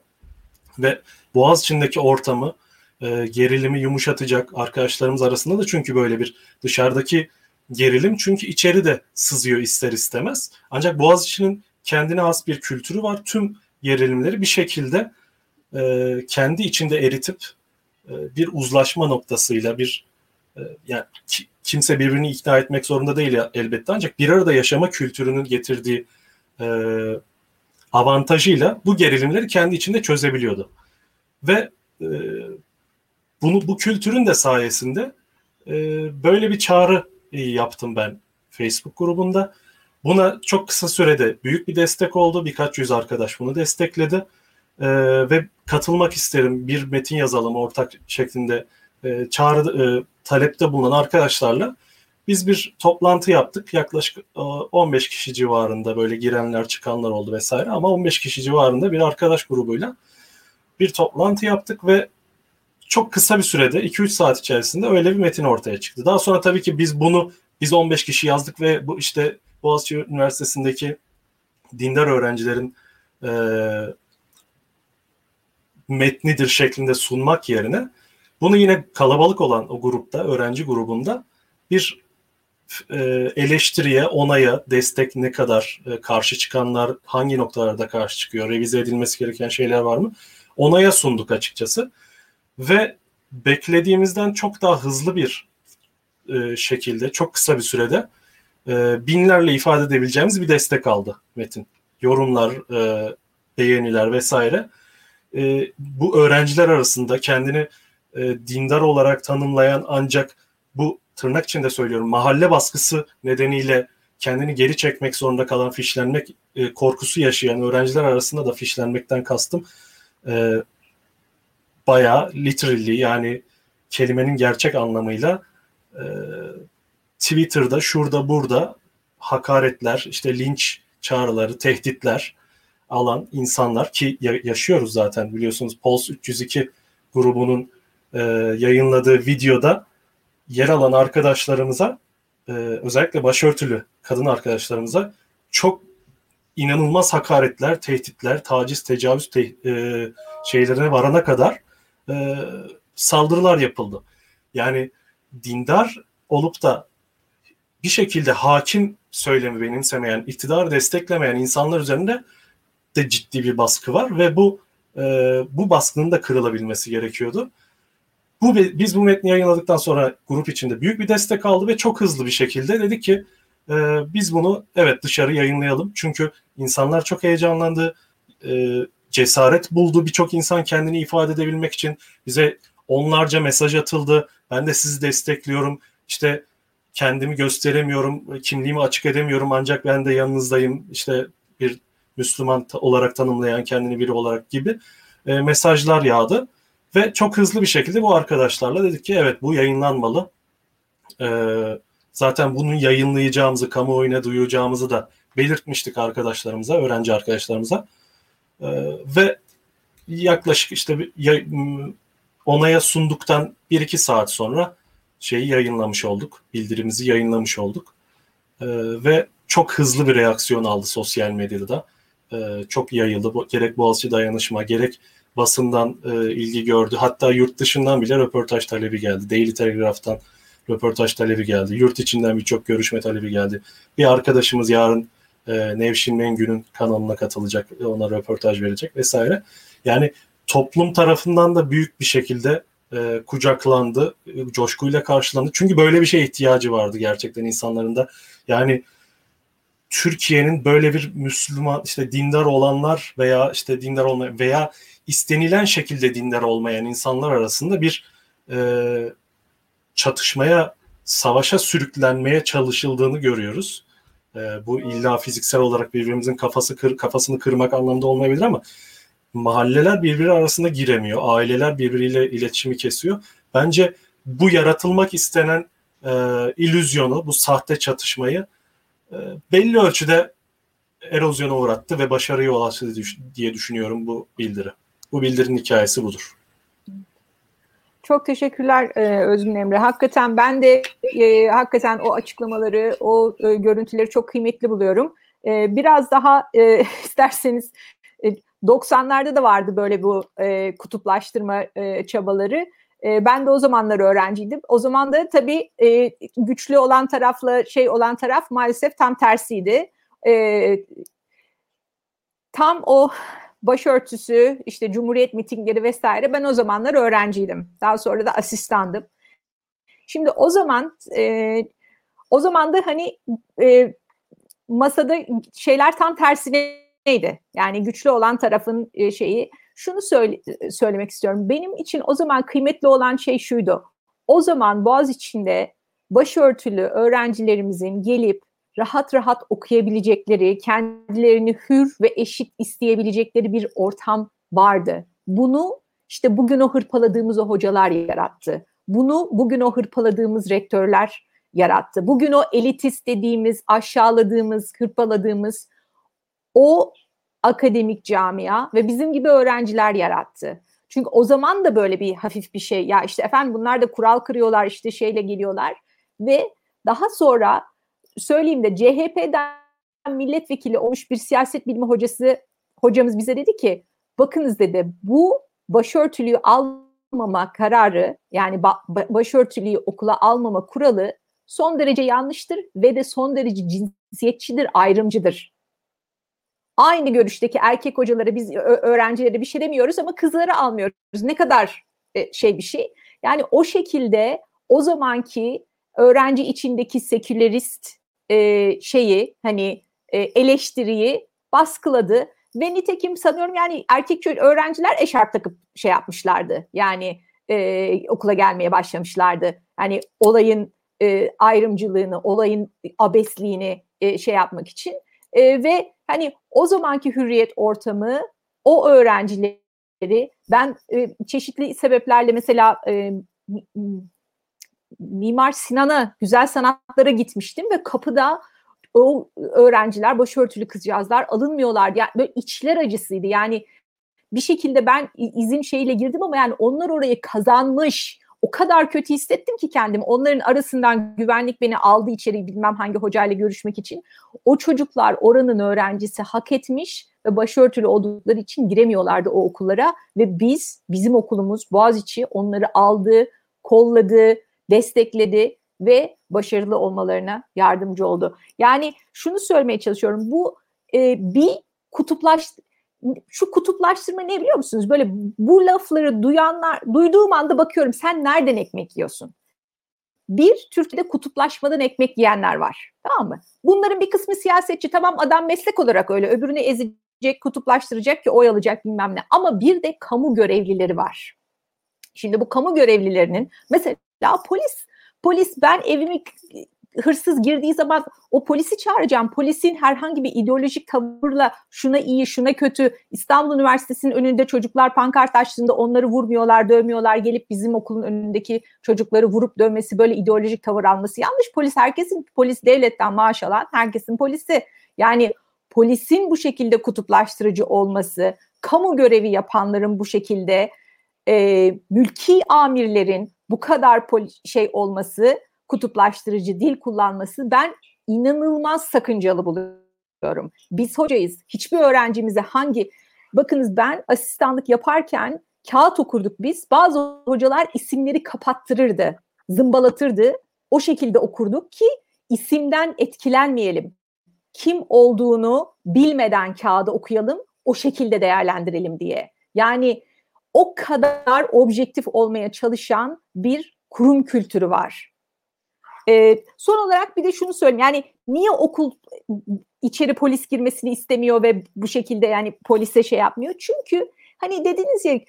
ve Boğaz içindeki ortamı, e, gerilimi yumuşatacak arkadaşlarımız arasında da çünkü böyle bir dışarıdaki gerilim çünkü içeri de sızıyor ister istemez. Ancak Boğaziçi'nin kendine has bir kültürü var. Tüm gerilimleri bir şekilde e, kendi içinde eritip e, bir uzlaşma noktasıyla bir e, yani ki, kimse birbirini ikna etmek zorunda değil elbette ancak bir arada yaşama kültürünün getirdiği e, avantajıyla bu gerilimleri kendi içinde çözebiliyordu. Ve e, bunu bu kültürün de sayesinde e, böyle bir çağrı yaptım ben Facebook grubunda. Buna çok kısa sürede büyük bir destek oldu. Birkaç yüz arkadaş bunu destekledi. Ee, ve katılmak isterim bir metin yazalım ortak şeklinde e, çağrı e, talepte bulunan arkadaşlarla biz bir toplantı yaptık. Yaklaşık e, 15 kişi civarında böyle girenler çıkanlar oldu vesaire ama 15 kişi civarında bir arkadaş grubuyla bir toplantı yaptık ve çok kısa bir sürede 2-3 saat içerisinde öyle bir metin ortaya çıktı. Daha sonra tabii ki biz bunu biz 15 kişi yazdık ve bu işte Boğaziçi Üniversitesi'ndeki dindar öğrencilerin e, metnidir şeklinde sunmak yerine bunu yine kalabalık olan o grupta, öğrenci grubunda bir e, eleştiriye, onaya, destek ne kadar e, karşı çıkanlar hangi noktalarda karşı çıkıyor, revize edilmesi gereken şeyler var mı? Onaya sunduk açıkçası ve beklediğimizden çok daha hızlı bir e, şekilde çok kısa bir sürede e, binlerle ifade edebileceğimiz bir destek aldı Metin. Yorumlar, e, beğeniler vesaire. E, bu öğrenciler arasında kendini e, dindar olarak tanımlayan ancak bu tırnak içinde söylüyorum mahalle baskısı nedeniyle kendini geri çekmek zorunda kalan fişlenmek e, korkusu yaşayan öğrenciler arasında da fişlenmekten kastım e, bayağı literally yani kelimenin gerçek anlamıyla e, Twitter'da şurada burada hakaretler, işte linç çağrıları, tehditler alan insanlar ki yaşıyoruz zaten biliyorsunuz Pulse 302 grubunun e, yayınladığı videoda yer alan arkadaşlarımıza e, özellikle başörtülü kadın arkadaşlarımıza çok inanılmaz hakaretler, tehditler, taciz, tecavüz te, e, şeylerine varana kadar e, saldırılar yapıldı. Yani dindar olup da bir şekilde hakim söylemi benimsemeyen, iktidarı desteklemeyen insanlar üzerinde de ciddi bir baskı var ve bu e, bu baskının da kırılabilmesi gerekiyordu. Bu biz bu metni yayınladıktan sonra grup içinde büyük bir destek aldı ve çok hızlı bir şekilde dedik ki e, biz bunu evet dışarı yayınlayalım çünkü insanlar çok heyecanlandı. E, cesaret buldu. Birçok insan kendini ifade edebilmek için bize onlarca mesaj atıldı. Ben de sizi destekliyorum. İşte kendimi gösteremiyorum, kimliğimi açık edemiyorum ancak ben de yanınızdayım. İşte bir Müslüman olarak tanımlayan kendini biri olarak gibi e, mesajlar yağdı. Ve çok hızlı bir şekilde bu arkadaşlarla dedik ki evet bu yayınlanmalı. E, zaten bunun yayınlayacağımızı, kamuoyuna duyacağımızı da belirtmiştik arkadaşlarımıza, öğrenci arkadaşlarımıza. Ee, ve yaklaşık işte ya, onaya sunduktan 1-2 saat sonra şeyi yayınlamış olduk. Bildirimizi yayınlamış olduk. Ee, ve çok hızlı bir reaksiyon aldı sosyal medyada. Ee, çok yayıldı. Gerek Boğaziçi Dayanışma gerek basından e, ilgi gördü. Hatta yurt dışından bile röportaj talebi geldi. Daily Telegraph'tan röportaj talebi geldi. Yurt içinden birçok görüşme talebi geldi. Bir arkadaşımız yarın E, Nevşin Mengü'nün kanalına katılacak, ona röportaj verecek vesaire. Yani toplum tarafından da büyük bir şekilde e, kucaklandı, e, coşkuyla karşılandı. Çünkü böyle bir şeye ihtiyacı vardı gerçekten insanların da. Yani Türkiye'nin böyle bir Müslüman işte dindar olanlar veya işte dindar olmayan veya istenilen şekilde dindar olmayan insanlar arasında bir e, çatışmaya, savaşa sürüklenmeye çalışıldığını görüyoruz. E, bu illa fiziksel olarak birbirimizin kafası kır, kafasını kırmak anlamda olmayabilir ama mahalleler birbiri arasında giremiyor. Aileler birbiriyle iletişimi kesiyor. Bence bu yaratılmak istenen e, illüzyonu, bu sahte çatışmayı e, belli ölçüde erozyona uğrattı ve başarıya ulaştı diye düşünüyorum bu bildiri. Bu bildirinin hikayesi budur. Çok teşekkürler e, Özgün Emre. Hakikaten ben de e, hakikaten o açıklamaları, o e, görüntüleri çok kıymetli buluyorum. E, biraz daha e, isterseniz e, 90'larda da vardı böyle bu e, kutuplaştırma e, çabaları. E, ben de o zamanlar öğrenciydim. O zaman da tabii e, güçlü olan tarafla şey olan taraf maalesef tam tersiydi. E, tam o başörtüsü, işte cumhuriyet mitingleri vesaire ben o zamanlar öğrenciydim. Daha sonra da asistandım. Şimdi o zaman e, o zaman da hani e, masada şeyler tam tersineydi. Yani güçlü olan tarafın e, şeyi. Şunu söyle, söylemek istiyorum. Benim için o zaman kıymetli olan şey şuydu. O zaman Boğaz içinde başörtülü öğrencilerimizin gelip rahat rahat okuyabilecekleri, kendilerini hür ve eşit isteyebilecekleri bir ortam vardı. Bunu işte bugün o hırpaladığımız o hocalar yarattı. Bunu bugün o hırpaladığımız rektörler yarattı. Bugün o elitist dediğimiz, aşağıladığımız, hırpaladığımız o akademik camia ve bizim gibi öğrenciler yarattı. Çünkü o zaman da böyle bir hafif bir şey. Ya işte efendim bunlar da kural kırıyorlar işte şeyle geliyorlar ve daha sonra söyleyeyim de CHP'den milletvekili olmuş bir siyaset bilimi hocası hocamız bize dedi ki bakınız dedi bu başörtülüyü almama kararı yani ba- başörtülüyü okula almama kuralı son derece yanlıştır ve de son derece cinsiyetçidir, ayrımcıdır. Aynı görüşteki erkek hocalara biz öğrencilere bir şey demiyoruz ama kızları almıyoruz. Ne kadar e, şey bir şey. Yani o şekilde o zamanki öğrenci içindeki sekülerist e, şeyi hani e, eleştiriyi baskıladı ve nitekim sanıyorum yani erkek öğrenciler eşarp takıp şey yapmışlardı. Yani e, okula gelmeye başlamışlardı. Hani olayın e, ayrımcılığını, olayın abesliğini e, şey yapmak için e, ve hani o zamanki hürriyet ortamı o öğrencileri ben e, çeşitli sebeplerle mesela e, Mimar Sinan'a güzel sanatlara gitmiştim ve kapıda o öğrenciler başörtülü kızcağızlar alınmıyorlar. Yani böyle içler acısıydı. Yani bir şekilde ben izin şeyle girdim ama yani onlar orayı kazanmış. O kadar kötü hissettim ki kendim. Onların arasından güvenlik beni aldı içeri bilmem hangi hocayla görüşmek için. O çocuklar oranın öğrencisi hak etmiş ve başörtülü oldukları için giremiyorlardı o okullara ve biz bizim okulumuz Boğaziçi onları aldı, kolladı, destekledi ve başarılı olmalarına yardımcı oldu. Yani şunu söylemeye çalışıyorum. Bu e, bir kutuplaş şu kutuplaştırma ne biliyor musunuz? Böyle bu lafları duyanlar duyduğum anda bakıyorum sen nereden ekmek yiyorsun? Bir, Türkiye'de kutuplaşmadan ekmek yiyenler var. Tamam mı? Bunların bir kısmı siyasetçi. Tamam adam meslek olarak öyle. Öbürünü ezecek, kutuplaştıracak ki oy alacak bilmem ne. Ama bir de kamu görevlileri var. Şimdi bu kamu görevlilerinin mesela ya polis, polis ben evimi hırsız girdiği zaman o polisi çağıracağım. Polisin herhangi bir ideolojik tavırla şuna iyi, şuna kötü. İstanbul Üniversitesi'nin önünde çocuklar pankart açtığında onları vurmuyorlar, dövmüyorlar. Gelip bizim okulun önündeki çocukları vurup dövmesi, böyle ideolojik tavır alması yanlış. Polis herkesin, polis devletten maaş alan herkesin polisi. Yani polisin bu şekilde kutuplaştırıcı olması, kamu görevi yapanların bu şekilde e, mülki amirlerin bu kadar şey olması, kutuplaştırıcı dil kullanması ben inanılmaz sakıncalı buluyorum. Biz hocayız. Hiçbir öğrencimize hangi bakınız ben asistanlık yaparken kağıt okurduk biz. Bazı hocalar isimleri kapattırırdı, zımbalatırdı. O şekilde okurduk ki isimden etkilenmeyelim. kim olduğunu bilmeden kağıda okuyalım, o şekilde değerlendirelim diye. Yani o kadar objektif olmaya çalışan bir kurum kültürü var. Ee, son olarak bir de şunu söyleyeyim. Yani niye okul içeri polis girmesini istemiyor ve bu şekilde yani polise şey yapmıyor? Çünkü hani dediniz ya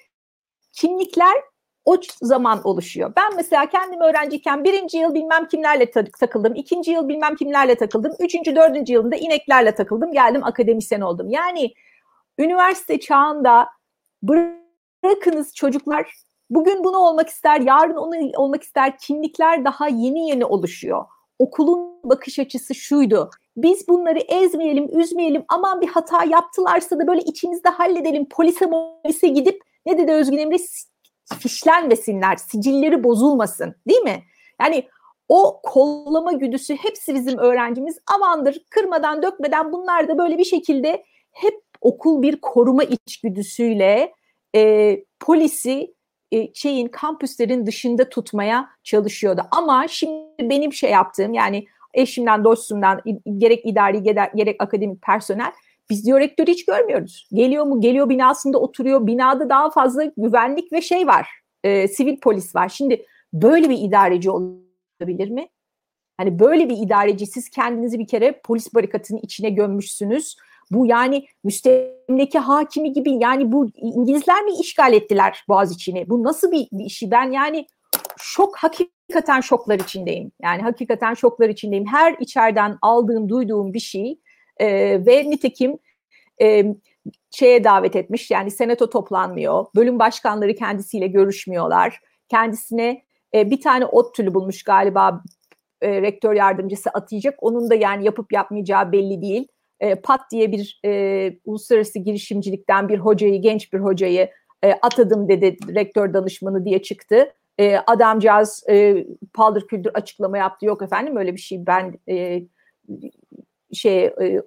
kimlikler o zaman oluşuyor. Ben mesela kendim öğrenciyken birinci yıl bilmem kimlerle takıldım, ikinci yıl bilmem kimlerle takıldım, üçüncü, dördüncü yılında ineklerle takıldım, geldim akademisyen oldum. Yani üniversite çağında bırakınız çocuklar. Bugün bunu olmak ister, yarın onu olmak ister, kimlikler daha yeni yeni oluşuyor. Okulun bakış açısı şuydu, biz bunları ezmeyelim, üzmeyelim, aman bir hata yaptılarsa da böyle içimizde halledelim, polise polise gidip ne dedi Özgün Emre? Fişlenmesinler, sicilleri bozulmasın değil mi? Yani o kollama güdüsü hepsi bizim öğrencimiz. Amandır kırmadan dökmeden bunlar da böyle bir şekilde hep okul bir koruma içgüdüsüyle e, polisi e, şeyin kampüslerin dışında tutmaya çalışıyordu. Ama şimdi benim şey yaptığım yani eşimden dostumdan gerek idari gerek akademik personel biz diyor rektörü hiç görmüyoruz. Geliyor mu? Geliyor binasında oturuyor. Binada daha fazla güvenlik ve şey var. E, sivil polis var. Şimdi böyle bir idareci olabilir mi? Hani böyle bir idareci siz kendinizi bir kere polis barikatının içine gömmüşsünüz. Bu yani müstemleke hakimi gibi yani bu İngilizler mi işgal ettiler Boğaziçi'ni? Bu nasıl bir, bir işi? Ben yani şok hakikaten şoklar içindeyim. Yani hakikaten şoklar içindeyim. Her içeriden aldığım, duyduğum bir şey e, ve nitekim e, şeye davet etmiş. Yani senato toplanmıyor. Bölüm başkanları kendisiyle görüşmüyorlar. Kendisine e, bir tane ot tülü bulmuş galiba e, rektör yardımcısı atayacak. Onun da yani yapıp yapmayacağı belli değil. E, Pat diye bir e, uluslararası girişimcilikten bir hocayı, genç bir hocayı e, atadım dedi rektör danışmanı diye çıktı. E, adamcağız e, paldır küldür açıklama yaptı. Yok efendim öyle bir şey ben e, şey e,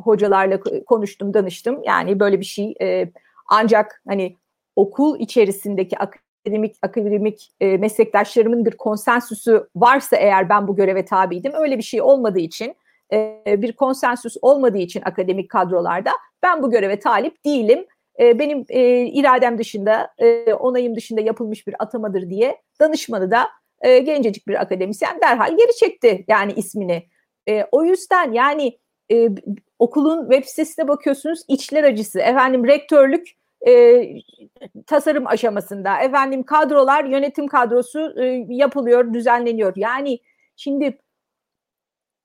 hocalarla konuştum, danıştım. Yani böyle bir şey e, ancak hani okul içerisindeki akademik akademik e, meslektaşlarımın bir konsensüsü varsa eğer ben bu göreve tabiydim. Öyle bir şey olmadığı için e, bir konsensüs olmadığı için akademik kadrolarda ben bu göreve talip değilim. E, benim e, iradem dışında, e, onayım dışında yapılmış bir atamadır diye danışmanı da e, gencecik bir akademisyen derhal geri çekti yani ismini. E, o yüzden yani e, okulun web sitesine bakıyorsunuz içler acısı. Efendim rektörlük e, tasarım aşamasında. Efendim kadrolar yönetim kadrosu e, yapılıyor, düzenleniyor. Yani şimdi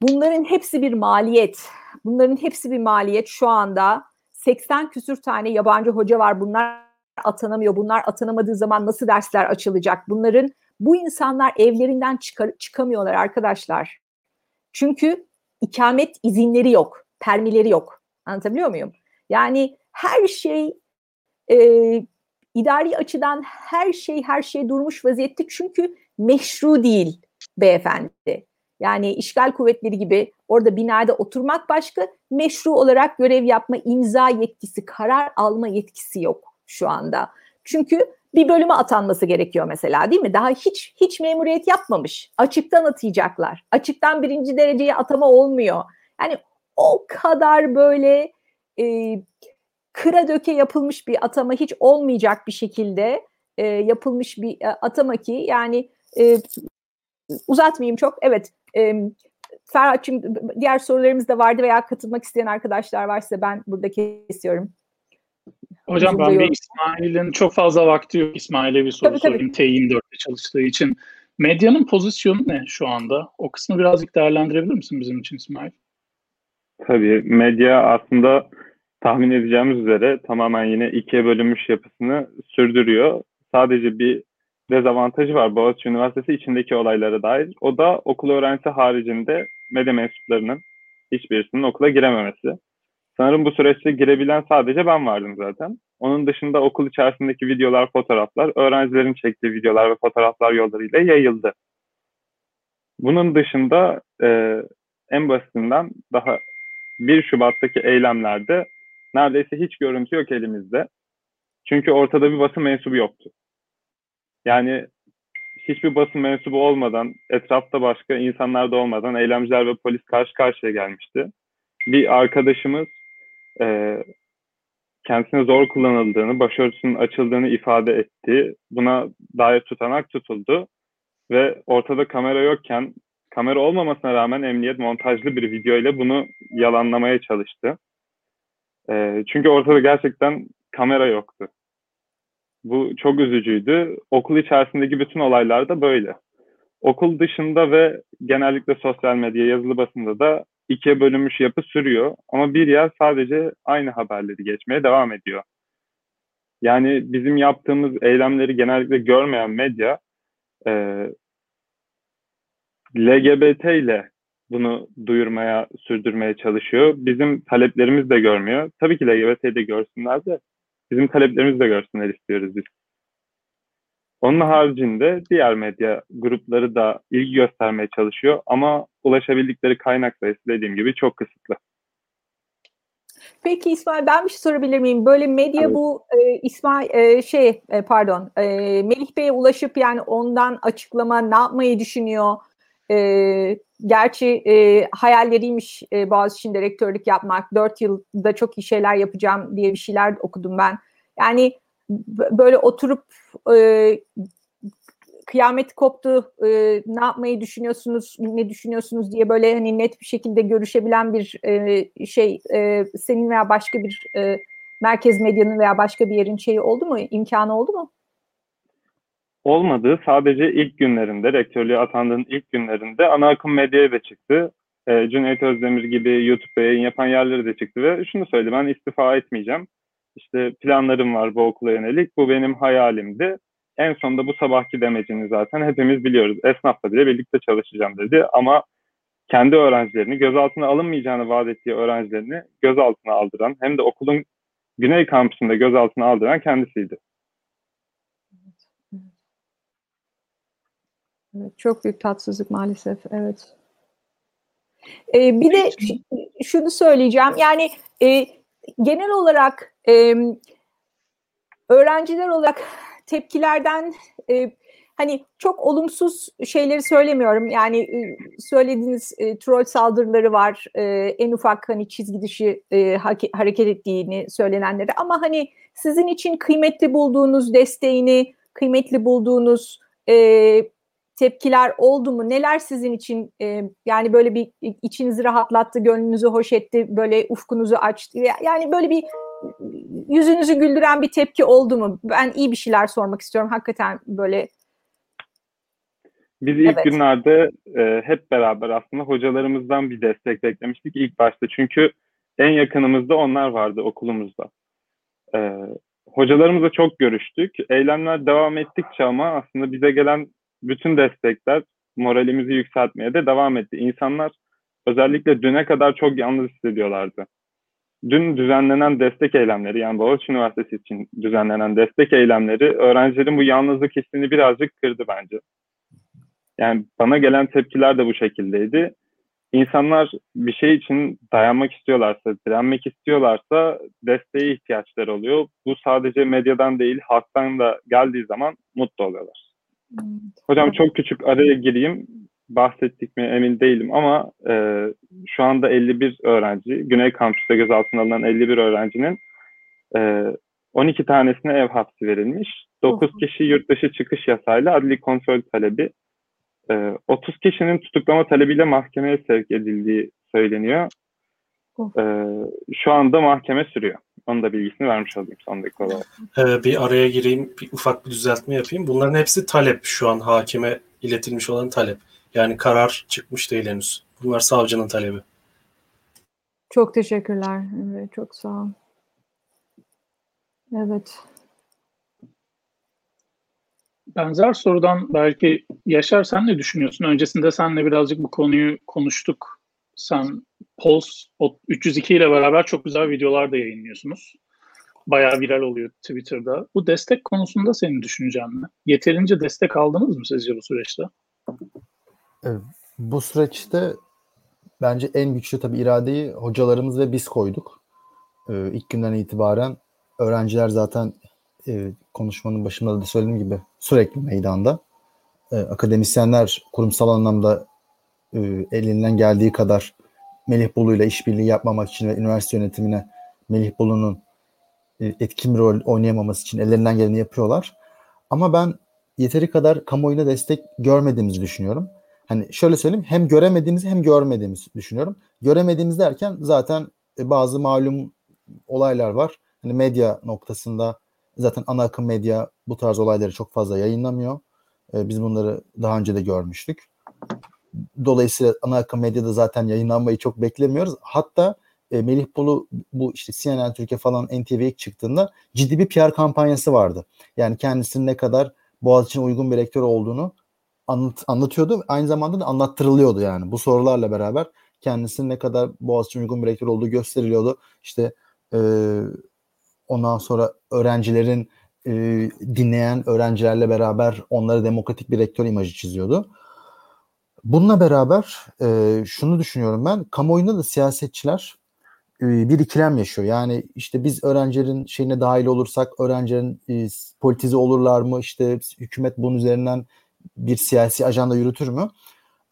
bunların hepsi bir maliyet. Bunların hepsi bir maliyet şu anda. 80 küsür tane yabancı hoca var. Bunlar atanamıyor. Bunlar atanamadığı zaman nasıl dersler açılacak? Bunların bu insanlar evlerinden çıkar, çıkamıyorlar arkadaşlar. Çünkü ikamet izinleri yok, permileri yok. Anlatabiliyor muyum? Yani her şey e, idari açıdan her şey her şey durmuş vaziyette çünkü meşru değil beyefendi. Yani işgal kuvvetleri gibi orada binada oturmak başka, meşru olarak görev yapma, imza yetkisi, karar alma yetkisi yok şu anda. Çünkü bir bölüme atanması gerekiyor mesela değil mi? Daha hiç hiç memuriyet yapmamış. Açıktan atayacaklar. Açıktan birinci dereceye atama olmuyor. Yani o kadar böyle e, kıra döke yapılmış bir atama hiç olmayacak bir şekilde e, yapılmış bir e, atama ki yani e, uzatmayayım çok. Evet e, Ferhat'cığım diğer sorularımız da vardı veya katılmak isteyen arkadaşlar varsa ben burada kesiyorum. Hocam ben bir İsmail'in çok fazla vakti yok. İsmail'e bir soru tabii, sorayım. T24'te çalıştığı için. Medyanın pozisyonu ne şu anda? O kısmı birazcık değerlendirebilir misin bizim için İsmail? Tabii. Medya aslında tahmin edeceğimiz üzere tamamen yine ikiye bölünmüş yapısını sürdürüyor. Sadece bir dezavantajı var Boğaziçi Üniversitesi içindeki olaylara dair. O da okul öğrencisi haricinde medya mensuplarının hiçbirisinin okula girememesi. Sanırım bu süreçte girebilen sadece ben vardım zaten. Onun dışında okul içerisindeki videolar, fotoğraflar, öğrencilerin çektiği videolar ve fotoğraflar yollarıyla yayıldı. Bunun dışında e, en basitinden daha 1 Şubat'taki eylemlerde neredeyse hiç görüntü yok elimizde. Çünkü ortada bir basın mensubu yoktu. Yani hiçbir basın mensubu olmadan, etrafta başka insanlar da olmadan eylemciler ve polis karşı karşıya gelmişti. Bir arkadaşımız e, kendisine zor kullanıldığını, başörtüsünün açıldığını ifade etti. Buna dair tutanak tutuldu ve ortada kamera yokken kamera olmamasına rağmen emniyet montajlı bir video ile bunu yalanlamaya çalıştı. E, çünkü ortada gerçekten kamera yoktu. Bu çok üzücüydü. Okul içerisindeki bütün olaylar da böyle. Okul dışında ve genellikle sosyal medya, yazılı basında da ikiye bölünmüş yapı sürüyor. Ama bir yer sadece aynı haberleri geçmeye devam ediyor. Yani bizim yaptığımız eylemleri genellikle görmeyen medya e, LGBT ile bunu duyurmaya, sürdürmeye çalışıyor. Bizim taleplerimiz de görmüyor. Tabii ki LGBT'yi de görsünler de bizim taleplerimizi de görsünler istiyoruz biz. Onun haricinde diğer medya grupları da ilgi göstermeye çalışıyor ama ulaşabildikleri kaynak sayısı dediğim gibi çok kısıtlı. Peki İsmail ben bir şey sorabilir miyim? Böyle medya evet. bu e, İsmail e, şey e, pardon e, Melih Bey'e ulaşıp yani ondan açıklama ne yapmayı düşünüyor? E, gerçi e, hayalleriymiş e, Boğaziçi'nde rektörlük yapmak. Dört yılda çok iyi şeyler yapacağım diye bir şeyler okudum ben. Yani böyle oturup e, kıyamet koptu e, ne yapmayı düşünüyorsunuz ne düşünüyorsunuz diye böyle hani net bir şekilde görüşebilen bir e, şey e, senin veya başka bir e, merkez medyanın veya başka bir yerin şeyi oldu mu imkanı oldu mu? Olmadı. Sadece ilk günlerinde, rektörlüğe atandığın ilk günlerinde ana akım medyaya da çıktı. E, Cüneyt Özdemir gibi YouTube'da yayın yapan yerleri de çıktı ve şunu söyledi, ben istifa etmeyeceğim. İşte planlarım var bu okula yönelik, bu benim hayalimdi. En sonunda bu sabahki demecini zaten hepimiz biliyoruz. Esnafla bile birlikte çalışacağım dedi ama kendi öğrencilerini, gözaltına alınmayacağını vaat ettiği öğrencilerini gözaltına aldıran hem de okulun Güney kampüsünde gözaltına aldıran kendisiydi. Evet, çok büyük tatsızlık maalesef. Evet. Ee, bir de şunu söyleyeceğim. Yani e, genel olarak e, öğrenciler olarak tepkilerden e, hani çok olumsuz şeyleri söylemiyorum. Yani e, söylediğiniz e, troll saldırıları var. E, en ufak hani çizgi dışı e, hareket ettiğini söylenenleri ama hani sizin için kıymetli bulduğunuz desteğini, kıymetli bulduğunuz e, tepkiler oldu mu? Neler sizin için e, yani böyle bir içinizi rahatlattı, gönlünüzü hoş etti, böyle ufkunuzu açtı? Yani böyle bir yüzünüzü güldüren bir tepki oldu mu? Ben iyi bir şeyler sormak istiyorum. Hakikaten böyle biz ilk evet. günlerde e, hep beraber aslında hocalarımızdan bir destek beklemiştik ilk başta. Çünkü en yakınımızda onlar vardı okulumuzda. E, hocalarımızla çok görüştük. Eylemler devam ettikçe ama aslında bize gelen bütün destekler moralimizi yükseltmeye de devam etti. İnsanlar özellikle düne kadar çok yalnız hissediyorlardı. Dün düzenlenen destek eylemleri yani Boğaziçi Üniversitesi için düzenlenen destek eylemleri öğrencilerin bu yalnızlık hissini birazcık kırdı bence. Yani bana gelen tepkiler de bu şekildeydi. İnsanlar bir şey için dayanmak istiyorlarsa, direnmek istiyorlarsa desteğe ihtiyaçları oluyor. Bu sadece medyadan değil, halktan da geldiği zaman mutlu oluyorlar. Hocam çok küçük araya gireyim. Bahsettik mi emin değilim ama e, şu anda 51 öğrenci, Güney Kampüs'te gözaltına alınan 51 öğrencinin e, 12 tanesine ev hapsi verilmiş. 9 kişi yurt dışı çıkış yasayla adli kontrol talebi. E, 30 kişinin tutuklama talebiyle mahkemeye sevk edildiği söyleniyor. E, şu anda mahkeme sürüyor. Onun da bilgisini vermiş olayım son dakika olarak. Ee, bir araya gireyim, bir ufak bir düzeltme yapayım. Bunların hepsi talep şu an hakime iletilmiş olan talep. Yani karar çıkmış değil henüz. Bunlar savcının talebi. Çok teşekkürler. Evet, çok sağ ol. Evet. Benzer sorudan belki Yaşar sen ne düşünüyorsun? Öncesinde senle birazcık bu konuyu konuştuk. Sen Pulse 302 ile beraber çok güzel videolar da yayınlıyorsunuz. Bayağı viral oluyor Twitter'da. Bu destek konusunda senin düşüncen ne? Yeterince destek aldınız mı sizce bu süreçte? Bu süreçte bence en güçlü tabii iradeyi hocalarımız ve biz koyduk. Ee, ilk günden itibaren öğrenciler zaten e, konuşmanın başında da söylediğim gibi sürekli meydanda. e, akademisyenler kurumsal anlamda e, elinden geldiği kadar Melih Bulu ile işbirliği yapmamak için ve üniversite yönetimine Melih Bulu'nun e, etkin rol oynayamaması için ellerinden geleni yapıyorlar. Ama ben yeteri kadar kamuoyuna destek görmediğimizi düşünüyorum. Hani şöyle söyleyeyim hem göremediğimizi hem görmediğimizi düşünüyorum. Göremediğimiz derken zaten e, bazı malum olaylar var. Hani medya noktasında zaten ana akım medya bu tarz olayları çok fazla yayınlamıyor. E, biz bunları daha önce de görmüştük. Dolayısıyla ana akım medyada zaten yayınlanmayı çok beklemiyoruz. Hatta e, Melih Bulu bu işte CNN Türkiye falan NTV'ye ilk çıktığında ciddi bir PR kampanyası vardı. Yani kendisinin ne kadar Boğaziçi'ne uygun bir rektör olduğunu anlat, anlatıyordu. Aynı zamanda da anlattırılıyordu yani. Bu sorularla beraber kendisinin ne kadar Boğaziçi'ne uygun bir rektör olduğu gösteriliyordu. İşte e, ondan sonra öğrencilerin e, dinleyen öğrencilerle beraber onlara demokratik bir rektör imajı çiziyordu. Bununla beraber e, şunu düşünüyorum ben, kamuoyunda da siyasetçiler e, bir ikilem yaşıyor. Yani işte biz öğrencilerin şeyine dahil olursak öğrencilerin e, politize olurlar mı? İşte hükümet bunun üzerinden bir siyasi ajanda yürütür mü?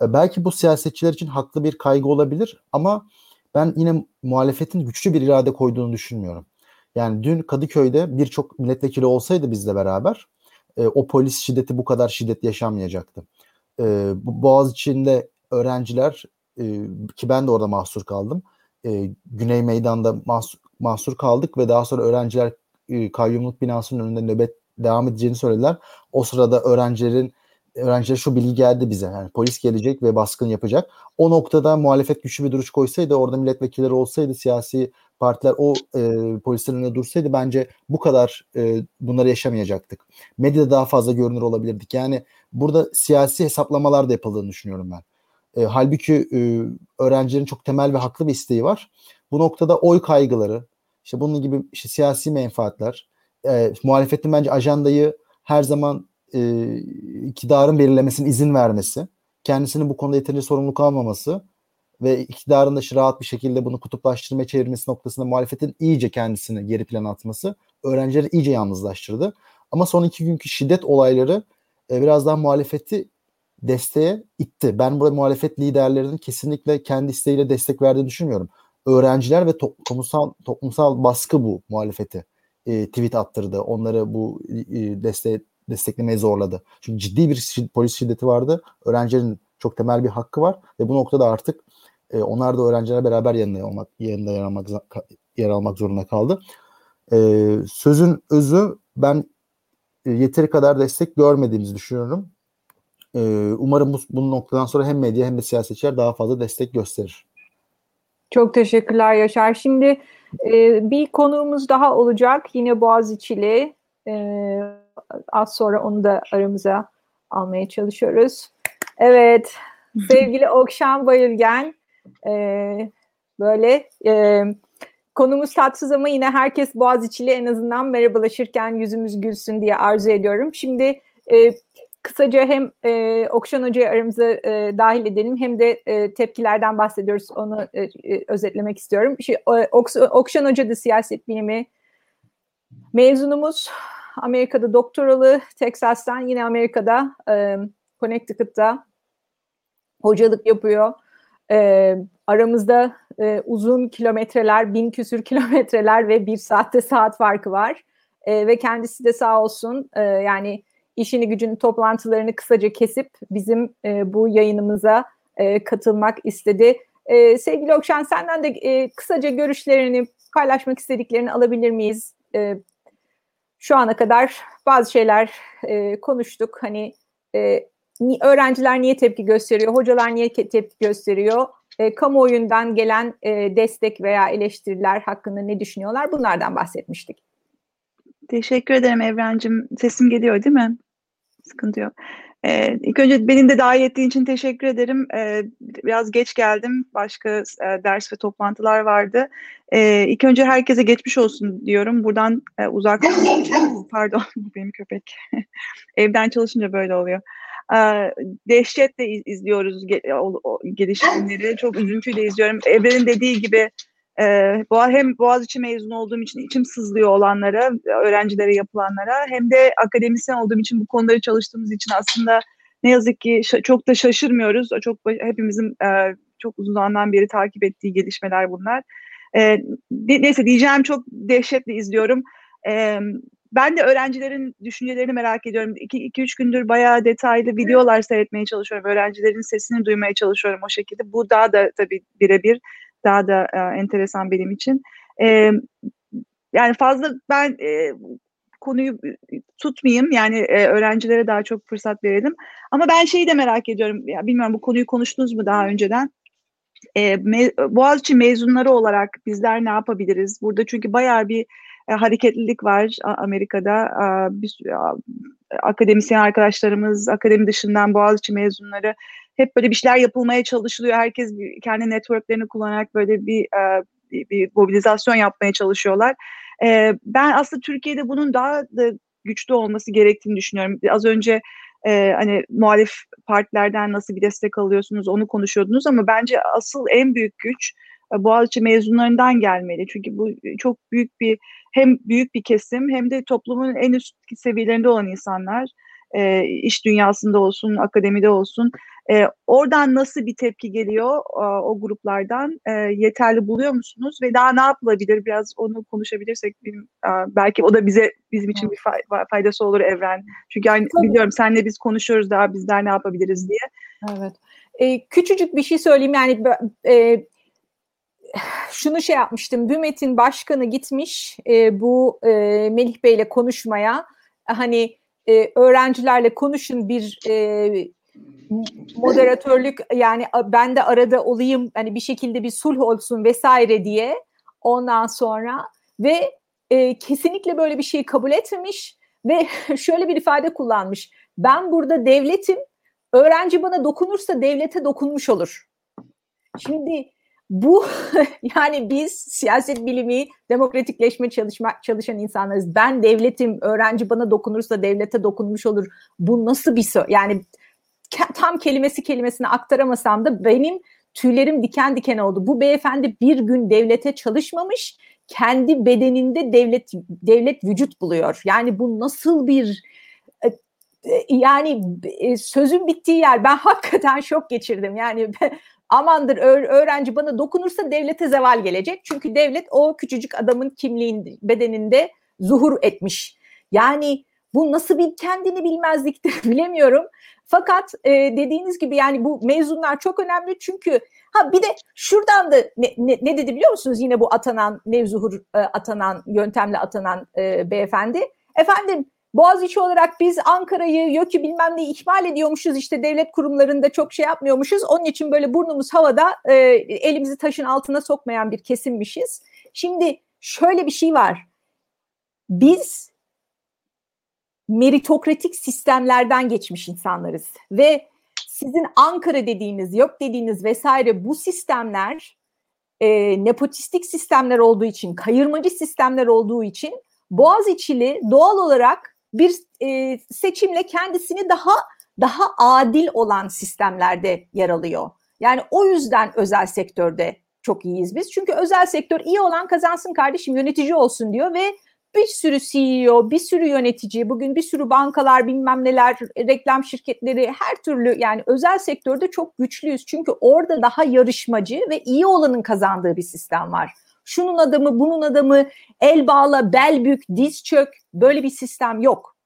E, belki bu siyasetçiler için haklı bir kaygı olabilir ama ben yine muhalefetin güçlü bir irade koyduğunu düşünmüyorum. Yani dün Kadıköy'de birçok milletvekili olsaydı bizle beraber e, o polis şiddeti bu kadar şiddet yaşanmayacaktı. E, bu Boğaz içinde öğrenciler e, ki ben de orada mahsur kaldım. E, Güney Meydan'da mahsur, mahsur kaldık ve daha sonra öğrenciler e, kayyumluk binasının önünde nöbet devam edeceğini söylediler. O sırada öğrencilerin öğrenciler şu bilgi geldi bize. Yani polis gelecek ve baskın yapacak. O noktada muhalefet güçlü bir duruş koysaydı, orada milletvekilleri olsaydı, siyasi partiler o e, önünde dursaydı bence bu kadar e, bunları yaşamayacaktık. Medyada daha fazla görünür olabilirdik. Yani burada siyasi hesaplamalar da yapıldığını düşünüyorum ben. E, halbuki e, öğrencilerin çok temel ve haklı bir isteği var. Bu noktada oy kaygıları, işte bunun gibi işte siyasi menfaatler, e, muhalefetin bence ajandayı her zaman e, iktidarın belirlemesine izin vermesi, kendisinin bu konuda yeterince sorumluluk almaması ve iktidarın da rahat bir şekilde bunu kutuplaştırmaya çevirmesi noktasında muhalefetin iyice kendisini geri plana atması öğrencileri iyice yalnızlaştırdı. Ama son iki günkü şiddet olayları e, biraz daha muhalefeti desteğe itti. Ben burada muhalefet liderlerinin kesinlikle kendi isteğiyle destek verdiğini düşünmüyorum. Öğrenciler ve toplumsal toplumsal baskı bu muhalefeti e, tweet attırdı. Onları bu e, desteğe desteklemeye zorladı. Çünkü ciddi bir şid- polis şiddeti vardı. Öğrencilerin çok temel bir hakkı var ve bu noktada artık e, onlar da öğrencilerle beraber yanında olmak, yanında yer almak, yer almak zorunda kaldı. E, sözün özü ben e, yeteri kadar destek görmediğimizi düşünüyorum. E, umarım bu, bu noktadan sonra hem medya hem de siyasetçiler daha fazla destek gösterir. Çok teşekkürler Yaşar. Şimdi e, bir konuğumuz daha olacak. Yine Boğaziçi'li. E, az sonra onu da aramıza almaya çalışıyoruz. Evet, sevgili Okşan Bayılgen, e, böyle e, konumuz tatsız ama yine herkes Boğaziçi'li en azından merhabalaşırken yüzümüz gülsün diye arzu ediyorum. Şimdi e, kısaca hem e, Okşan Hoca'yı aramıza e, dahil edelim hem de e, tepkilerden bahsediyoruz. Onu e, e özetlemek istiyorum. Şimdi, e, Okşan Hoca da siyaset bilimi mezunumuz. Amerika'da doktoralı, Texas'tan yine Amerika'da e, Connecticut'ta hocalık yapıyor. E, aramızda e, uzun kilometreler, bin küsür kilometreler ve bir saatte saat farkı var. E, ve kendisi de sağ olsun e, yani işini gücünü toplantılarını kısaca kesip bizim e, bu yayınımıza e, katılmak istedi. E, sevgili Okşan senden de e, kısaca görüşlerini paylaşmak istediklerini alabilir miyiz? E, şu ana kadar bazı şeyler e, konuştuk. Hani e, öğrenciler niye tepki gösteriyor, hocalar niye tepki gösteriyor, e, kamuoyundan gelen e, destek veya eleştiriler hakkında ne düşünüyorlar bunlardan bahsetmiştik. Teşekkür ederim Evrencim. Sesim geliyor değil mi? Sıkıntı yok. Ee, ilk önce benim de davet ettiğin için teşekkür ederim. Ee, biraz geç geldim. Başka e, ders ve toplantılar vardı. Ee, ilk önce herkese geçmiş olsun diyorum. Buradan e, uzak... Pardon, benim köpek. Evden çalışınca böyle oluyor. Dehşetle izliyoruz gelişimleri. Çok üzüntüyle izliyorum. Evren'in dediği gibi e, hem Boğaziçi mezunu olduğum için içim sızlıyor olanlara, öğrencilere yapılanlara hem de akademisyen olduğum için bu konuları çalıştığımız için aslında ne yazık ki çok da şaşırmıyoruz. Çok hepimizin çok uzun zamandan beri takip ettiği gelişmeler bunlar. Neyse diyeceğim çok dehşetle izliyorum. Ben de öğrencilerin düşüncelerini merak ediyorum. 2-3 gündür bayağı detaylı videolar seyretmeye çalışıyorum. Öğrencilerin sesini duymaya çalışıyorum o şekilde. Bu daha da tabii birebir daha da e, enteresan benim için. E, yani fazla ben e, konuyu tutmayayım yani e, öğrencilere daha çok fırsat verelim. Ama ben şeyi de merak ediyorum. Ya bilmiyorum bu konuyu konuştunuz mu daha önceden? E, me, Boğaziçi mezunları olarak bizler ne yapabiliriz? Burada çünkü bayağı bir e, hareketlilik var Amerika'da. E, bir, e, akademisyen arkadaşlarımız, akademi dışından Boğaziçi mezunları hep böyle bir şeyler yapılmaya çalışılıyor. Herkes kendi networklerini kullanarak böyle bir, e, bir, bir mobilizasyon yapmaya çalışıyorlar. E, ben aslında Türkiye'de bunun daha da güçlü olması gerektiğini düşünüyorum. Az önce e, hani muhalif partilerden nasıl bir destek alıyorsunuz onu konuşuyordunuz ama bence asıl en büyük güç Boğaziçi mezunlarından gelmeli. Çünkü bu çok büyük bir hem büyük bir kesim hem de toplumun en üst seviyelerinde olan insanlar e, iş dünyasında olsun, akademide olsun. E, oradan nasıl bir tepki geliyor e, o gruplardan e, yeterli buluyor musunuz ve daha ne yapılabilir biraz onu konuşabilirsek benim, e, belki o da bize bizim için bir faydası olur Evren. Çünkü yani Tabii. biliyorum senle biz konuşuyoruz daha bizler ne yapabiliriz diye. Evet. E, küçücük bir şey söyleyeyim yani e, şunu şey yapmıştım. Bümet'in başkanı gitmiş e, bu e, Melih Bey'le konuşmaya. Hani e, öğrencilerle konuşun bir e, moderatörlük yani ben de arada olayım hani bir şekilde bir sulh olsun vesaire diye ondan sonra ve e, kesinlikle böyle bir şeyi kabul etmemiş ve şöyle bir ifade kullanmış. Ben burada devletim, öğrenci bana dokunursa devlete dokunmuş olur. Şimdi bu yani biz siyaset bilimi, demokratikleşme çalışma, çalışan insanlarız. Ben devletim, öğrenci bana dokunursa devlete dokunmuş olur. Bu nasıl bir sö yani tam kelimesi kelimesine aktaramasam da benim tüylerim diken diken oldu. Bu beyefendi bir gün devlete çalışmamış, kendi bedeninde devlet devlet vücut buluyor. Yani bu nasıl bir e, e, yani e, sözün bittiği yer ben hakikaten şok geçirdim. Yani amandır öğrenci bana dokunursa devlete zeval gelecek. Çünkü devlet o küçücük adamın kimliğin bedeninde zuhur etmiş. Yani bu nasıl bir kendini bilmezliktir bilemiyorum. Fakat e, dediğiniz gibi yani bu mezunlar çok önemli çünkü ha bir de şuradan da ne, ne, ne dedi biliyor musunuz yine bu atanan nevzuhur e, atanan yöntemle atanan e, beyefendi. Efendim Boğaziçi olarak biz Ankara'yı, YÖK'ü bilmem neyi ihmal ediyormuşuz işte devlet kurumlarında çok şey yapmıyormuşuz. Onun için böyle burnumuz havada e, elimizi taşın altına sokmayan bir kesimmişiz. Şimdi şöyle bir şey var. Biz meritokratik sistemlerden geçmiş insanlarız ve sizin Ankara dediğiniz, yok dediğiniz vesaire bu sistemler e, nepotistik sistemler olduğu için, kayırmacı sistemler olduğu için Boğaziçi'li doğal olarak bir e, seçimle kendisini daha daha adil olan sistemlerde yer alıyor. Yani o yüzden özel sektörde çok iyiyiz biz. Çünkü özel sektör iyi olan kazansın kardeşim yönetici olsun diyor ve bir sürü CEO, bir sürü yönetici, bugün bir sürü bankalar, bilmem neler, reklam şirketleri, her türlü yani özel sektörde çok güçlüyüz. Çünkü orada daha yarışmacı ve iyi olanın kazandığı bir sistem var. Şunun adamı, bunun adamı, el bağla, bel bük, diz çök böyle bir sistem yok.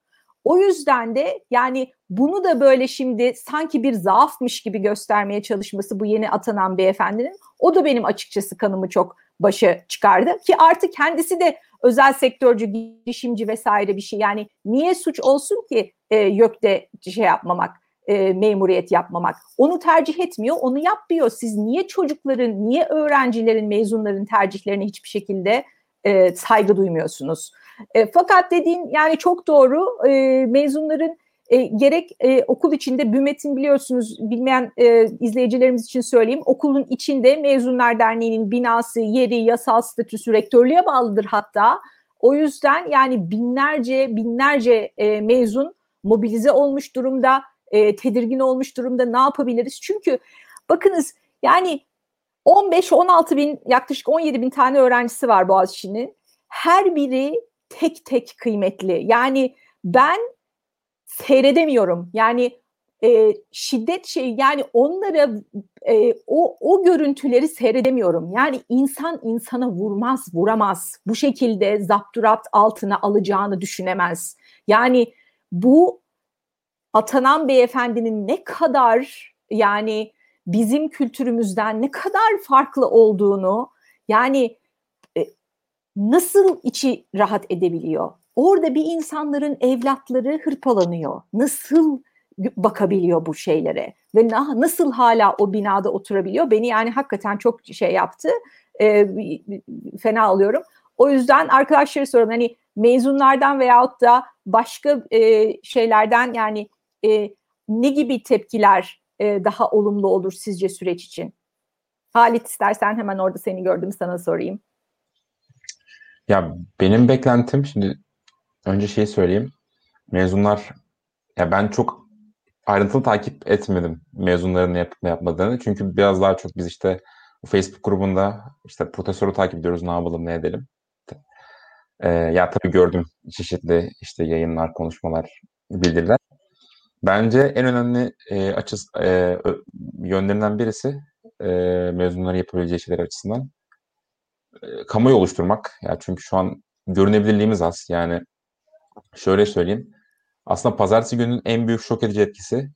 O yüzden de yani bunu da böyle şimdi sanki bir zaafmış gibi göstermeye çalışması bu yeni atanan beyefendinin o da benim açıkçası kanımı çok başa çıkardı ki artık kendisi de özel sektörcü, girişimci vesaire bir şey. Yani niye suç olsun ki e, YÖK'te şey yapmamak, e, memuriyet yapmamak? Onu tercih etmiyor, onu yapmıyor. Siz niye çocukların, niye öğrencilerin, mezunların tercihlerine hiçbir şekilde e, saygı duymuyorsunuz? E, fakat dediğin yani çok doğru. E, mezunların e, gerek e, okul içinde BÜMET'in biliyorsunuz bilmeyen e, izleyicilerimiz için söyleyeyim. Okulun içinde Mezunlar Derneği'nin binası, yeri, yasal statüsü rektörlüğe bağlıdır hatta. O yüzden yani binlerce binlerce e, mezun mobilize olmuş durumda, e, tedirgin olmuş durumda ne yapabiliriz? Çünkü bakınız yani 15-16 bin yaklaşık 17 bin tane öğrencisi var Boğaziçi'nin. Her biri tek tek kıymetli. Yani ben seyredemiyorum. Yani e, şiddet şey yani onlara e, o o görüntüleri seyredemiyorum. Yani insan insana vurmaz, vuramaz. Bu şekilde zapturat altına alacağını düşünemez. Yani bu atanan beyefendinin ne kadar yani bizim kültürümüzden ne kadar farklı olduğunu yani e, nasıl içi rahat edebiliyor? Orada bir insanların evlatları hırpalanıyor. Nasıl bakabiliyor bu şeylere ve na, nasıl hala o binada oturabiliyor beni yani hakikaten çok şey yaptı e, fena alıyorum. O yüzden arkadaşlara soruyorum hani mezunlardan veyahut da başka e, şeylerden yani e, ne gibi tepkiler e, daha olumlu olur sizce süreç için? Halit istersen hemen orada seni gördüm sana sorayım. Ya benim beklentim şimdi önce şey söyleyeyim. Mezunlar ya ben çok ayrıntılı takip etmedim mezunların ne yapıp yapmadığını. Çünkü biraz daha çok biz işte Facebook grubunda işte profesörü takip ediyoruz ne yapalım ne edelim. Ee, ya tabii gördüm çeşitli işte yayınlar, konuşmalar, bildiriler. Bence en önemli e, açıs, e, yönlerinden birisi e, mezunların yapabileceği şeyler açısından e, kamuoyu oluşturmak. Ya çünkü şu an görünebilirliğimiz az. Yani şöyle söyleyeyim. Aslında pazartesi günün en büyük şok edici etkisi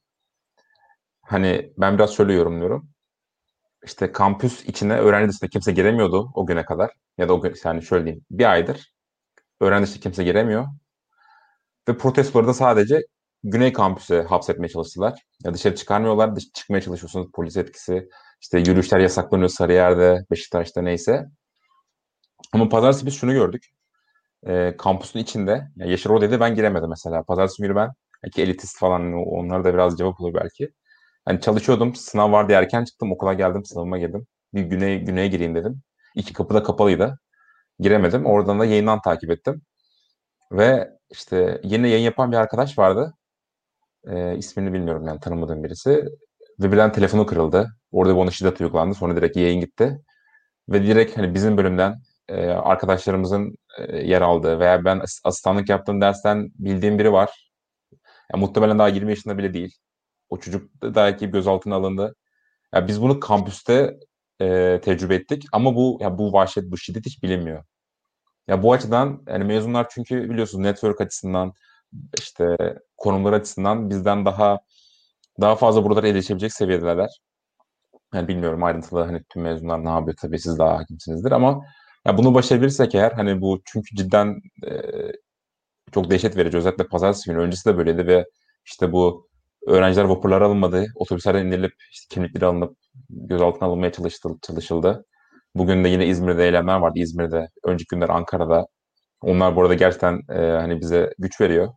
hani ben biraz şöyle yorumluyorum. İşte kampüs içine öğrenci dışında kimse giremiyordu o güne kadar. Ya da o gün yani şöyle diyeyim bir aydır öğrenci dışında kimse giremiyor. Ve protestoları da sadece Güney kampüse hapsetmeye çalıştılar. Ya dışarı çıkarmıyorlar, dış çıkmaya çalışıyorsunuz polis etkisi. İşte yürüyüşler yasaklanıyor Sarıyer'de, Beşiktaş'ta neyse. Ama pazartesi biz şunu gördük e, kampüsün içinde. Yani Yaşar Oda'da ben giremedim mesela. Pazartesi günü ben belki elitist falan onlar da biraz cevap olur belki. Hani çalışıyordum. Sınav vardı erken çıktım. Okula geldim. Sınavıma girdim. Bir güney, güneye gireyim dedim. İki kapı da kapalıydı. Giremedim. Oradan da yayından takip ettim. Ve işte yeni yayın yapan bir arkadaş vardı. E, ismini bilmiyorum yani tanımadığım birisi. Ve birden telefonu kırıldı. Orada bir ona şiddet uygulandı. Sonra direkt yayın gitti. Ve direkt hani bizim bölümden e, arkadaşlarımızın e, yer aldığı veya ben asistanlık yaptığım dersten bildiğim biri var. Yani muhtemelen daha 20 yaşında bile değil. O çocuk da belki gözaltına alındı. Yani biz bunu kampüste e, tecrübe ettik ama bu ya bu vahşet, bu şiddet hiç bilinmiyor. Ya bu açıdan yani mezunlar çünkü biliyorsunuz network açısından işte konumlar açısından bizden daha daha fazla buralara erişebilecek seviyedeler. Yani bilmiyorum ayrıntılı hani tüm mezunlar ne yapıyor tabii siz daha hakimsinizdir ama ya bunu başarabilirsek eğer hani bu çünkü cidden e, çok dehşet verici. Özellikle pazartesi günü öncesi de böyleydi ve işte bu öğrenciler vapurlara alınmadı. Otobüslerden indirilip işte kimlikleri alınıp gözaltına alınmaya çalıştı, çalışıldı. Bugün de yine İzmir'de eylemler vardı. İzmir'de, önceki günler Ankara'da. Onlar bu arada gerçekten e, hani bize güç veriyor.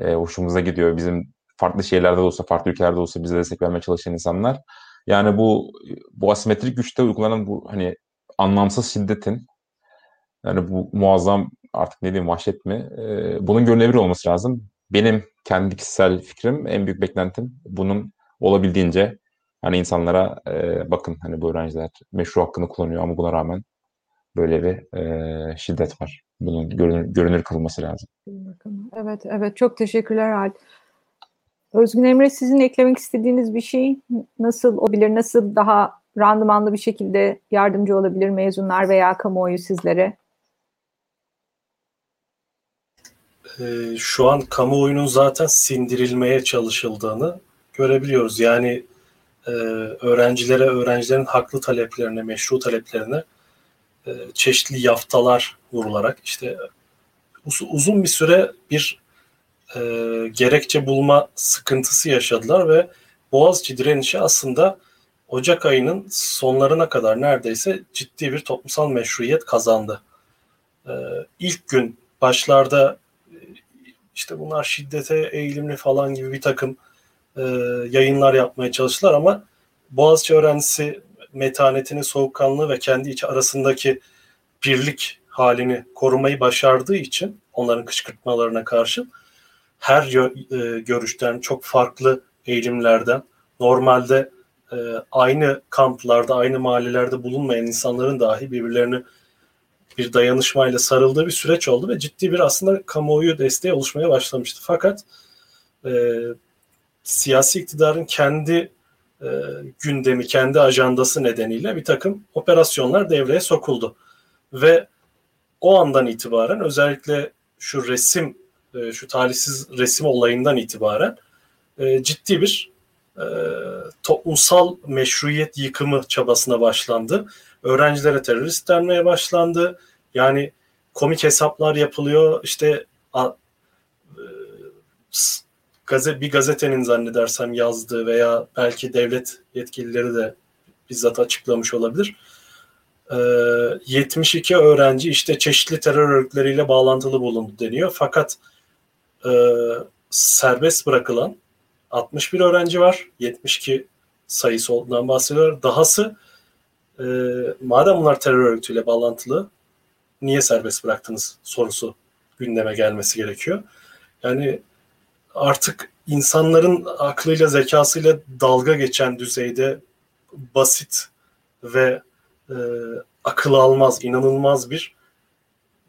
E, hoşumuza gidiyor. Bizim farklı şehirlerde de olsa, farklı ülkelerde de olsa bize destek vermeye çalışan insanlar. Yani bu bu asimetrik güçte uygulanan bu hani anlamsız şiddetin yani bu muazzam artık ne diyeyim vahşet mi? E, bunun görünebilir olması lazım. Benim kendi kişisel fikrim, en büyük beklentim bunun olabildiğince hani insanlara e, bakın hani bu öğrenciler meşru hakkını kullanıyor ama buna rağmen böyle bir e, şiddet var. Bunun görünür, görünür kılması lazım. Evet, evet. Çok teşekkürler Halit. Özgün Emre sizin eklemek istediğiniz bir şey nasıl olabilir? Nasıl daha randımanlı bir şekilde yardımcı olabilir mezunlar veya kamuoyu sizlere? Ee, şu an kamuoyunun zaten sindirilmeye çalışıldığını görebiliyoruz. Yani e, öğrencilere, öğrencilerin haklı taleplerine, meşru taleplerine e, çeşitli yaftalar vurularak işte uzun bir süre bir e, gerekçe bulma sıkıntısı yaşadılar ve Boğaziçi direnişi aslında Ocak ayının sonlarına kadar neredeyse ciddi bir toplumsal meşruiyet kazandı. Ee, ilk gün başlarda e, işte bunlar şiddete eğilimli falan gibi bir takım e, yayınlar yapmaya çalıştılar ama Boğaziçi öğrencisi metanetini, soğukkanlığı ve kendi içi arasındaki birlik halini korumayı başardığı için onların kışkırtmalarına karşı her e, görüşten çok farklı eğilimlerden normalde e, aynı kamplarda, aynı mahallelerde bulunmayan insanların dahi birbirlerini bir dayanışmayla sarıldığı bir süreç oldu ve ciddi bir aslında kamuoyu desteği oluşmaya başlamıştı. Fakat e, siyasi iktidarın kendi e, gündemi, kendi ajandası nedeniyle bir takım operasyonlar devreye sokuldu. Ve o andan itibaren özellikle şu resim, e, şu talihsiz resim olayından itibaren e, ciddi bir e, toplumsal meşruiyet yıkımı çabasına başlandı. Öğrencilere terörist denmeye başlandı. Yani komik hesaplar yapılıyor. İşte a, e, bir gazetenin zannedersem yazdığı veya belki devlet yetkilileri de bizzat açıklamış olabilir. E, 72 öğrenci işte çeşitli terör örgütleriyle bağlantılı bulundu deniyor. Fakat e, serbest bırakılan 61 öğrenci var. 72 sayısı olduğundan bahsediyor. Dahası e, madem bunlar terör örgütüyle bağlantılı niye serbest bıraktınız sorusu gündeme gelmesi gerekiyor. Yani artık insanların aklıyla zekasıyla dalga geçen düzeyde basit ve e, akıl almaz, inanılmaz bir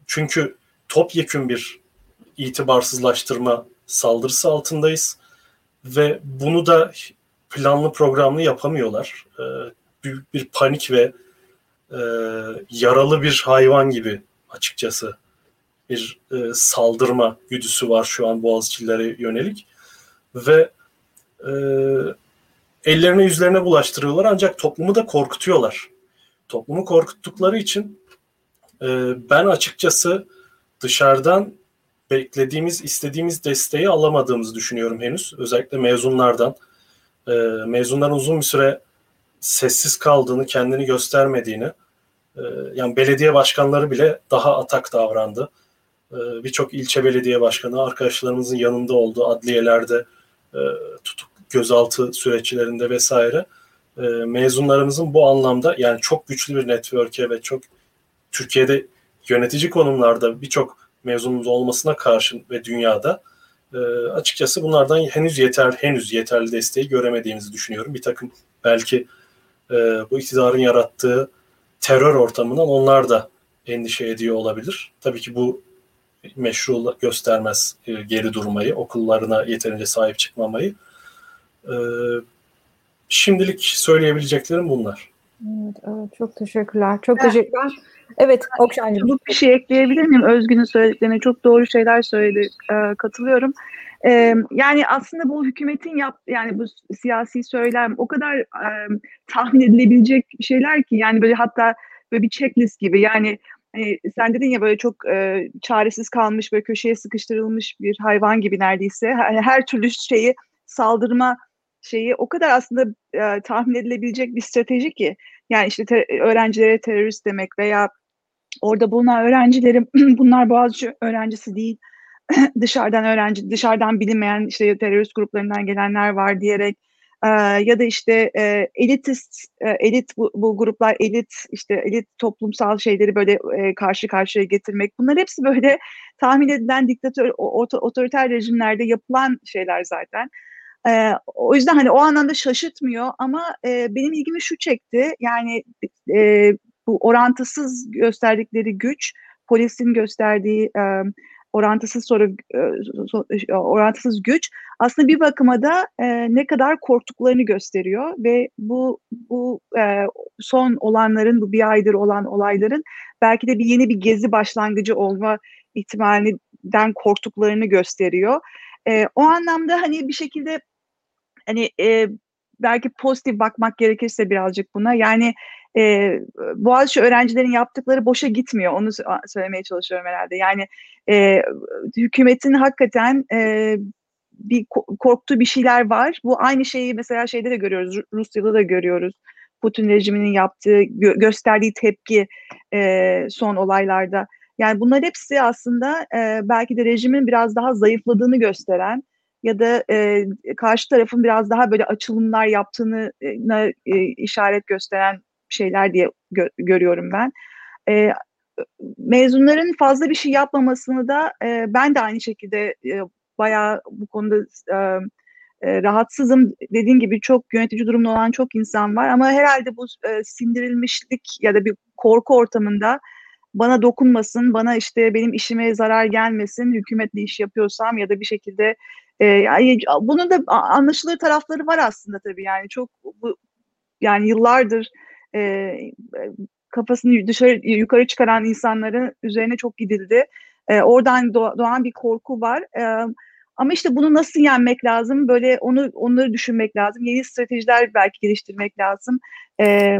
çünkü topyekün bir itibarsızlaştırma saldırısı altındayız ve bunu da planlı programlı yapamıyorlar. E, büyük bir panik ve e, yaralı bir hayvan gibi açıkçası bir e, saldırma güdüsü var şu an Boğaziçi'lilere yönelik ve e, ellerine yüzlerine bulaştırıyorlar ancak toplumu da korkutuyorlar. Toplumu korkuttukları için e, ben açıkçası dışarıdan beklediğimiz, istediğimiz desteği alamadığımızı düşünüyorum henüz. Özellikle mezunlardan. E, mezunların uzun bir süre sessiz kaldığını, kendini göstermediğini, e, yani belediye başkanları bile daha atak davrandı. E, Birçok ilçe belediye başkanı arkadaşlarımızın yanında oldu, adliyelerde e, tutuk gözaltı süreçlerinde vesaire. E, mezunlarımızın bu anlamda yani çok güçlü bir network'e ve çok Türkiye'de yönetici konumlarda birçok mezunumuz olmasına karşın ve dünyada e, açıkçası bunlardan henüz yeter henüz yeterli desteği göremediğimizi düşünüyorum. Bir takım belki bu iktidarın yarattığı terör ortamından onlar da endişe ediyor olabilir. Tabii ki bu meşru göstermez e, geri durmayı, okullarına yeterince sahip çıkmamayı. E, şimdilik söyleyebileceklerim bunlar. Evet, evet çok teşekkürler. Çok teşekkürler. Evet Okşancığım. Bu bir şey ekleyebilir miyim? Özgün'ün söylediklerine çok doğru şeyler söyledi. E, katılıyorum. E, yani aslında bu hükümetin yap yani bu siyasi söylem o kadar e, tahmin edilebilecek şeyler ki yani böyle hatta böyle bir checklist gibi yani hani sen dedin ya böyle çok e, çaresiz kalmış böyle köşeye sıkıştırılmış bir hayvan gibi neredeyse. Her, her türlü şeyi saldırma şeyi o kadar aslında e, tahmin edilebilecek bir strateji ki. Yani işte te- öğrencilere terörist demek veya orada bulunan öğrencilerin bunlar Boğaziçi öğrencisi değil dışarıdan öğrenci dışarıdan bilinmeyen işte terörist gruplarından gelenler var diyerek ya da işte e, elitist e, elit bu, bu gruplar elit işte elit toplumsal şeyleri böyle e, karşı karşıya getirmek bunlar hepsi böyle tahmin edilen diktatör otoriter rejimlerde yapılan şeyler zaten. E, o yüzden hani o anlamda şaşırtmıyor ama e, benim ilgimi şu çekti yani e, bu orantısız gösterdikleri güç polisin gösterdiği e, orantısız soru e, orantısız güç aslında bir bakıma da e, ne kadar korktuklarını gösteriyor ve bu bu e, son olanların bu bir aydır olan olayların belki de bir yeni bir gezi başlangıcı olma ihtimalinden korktuklarını gösteriyor. E, o anlamda hani bir şekilde hani e, belki pozitif bakmak gerekirse birazcık buna yani e, Boğaziçi öğrencilerin yaptıkları boşa gitmiyor. Onu söylemeye çalışıyorum herhalde. Yani e, hükümetin hakikaten e, bir korktuğu bir şeyler var. Bu aynı şeyi mesela şeyde de görüyoruz. Rusya'da da görüyoruz. Putin rejiminin yaptığı, gö- gösterdiği tepki e, son olaylarda. Yani bunlar hepsi aslında e, belki de rejimin biraz daha zayıfladığını gösteren ya da e, karşı tarafın biraz daha böyle açılımlar yaptığını e, işaret gösteren şeyler diye gö- görüyorum ben. E, mezunların fazla bir şey yapmamasını da e, ben de aynı şekilde e, bayağı bu konuda e, e, rahatsızım. Dediğim gibi çok yönetici durumda olan çok insan var ama herhalde bu e, sindirilmişlik ya da bir korku ortamında bana dokunmasın, bana işte benim işime zarar gelmesin, hükümetle iş yapıyorsam ya da bir şekilde e, yani bunun da anlaşılır tarafları var aslında tabii yani çok bu, yani yıllardır e, kafasını dışarı yukarı çıkaran insanların üzerine çok gidildi. E, oradan doğan bir korku var. E, ama işte bunu nasıl yenmek lazım? Böyle onu onları düşünmek lazım. Yeni stratejiler belki geliştirmek lazım. Ee,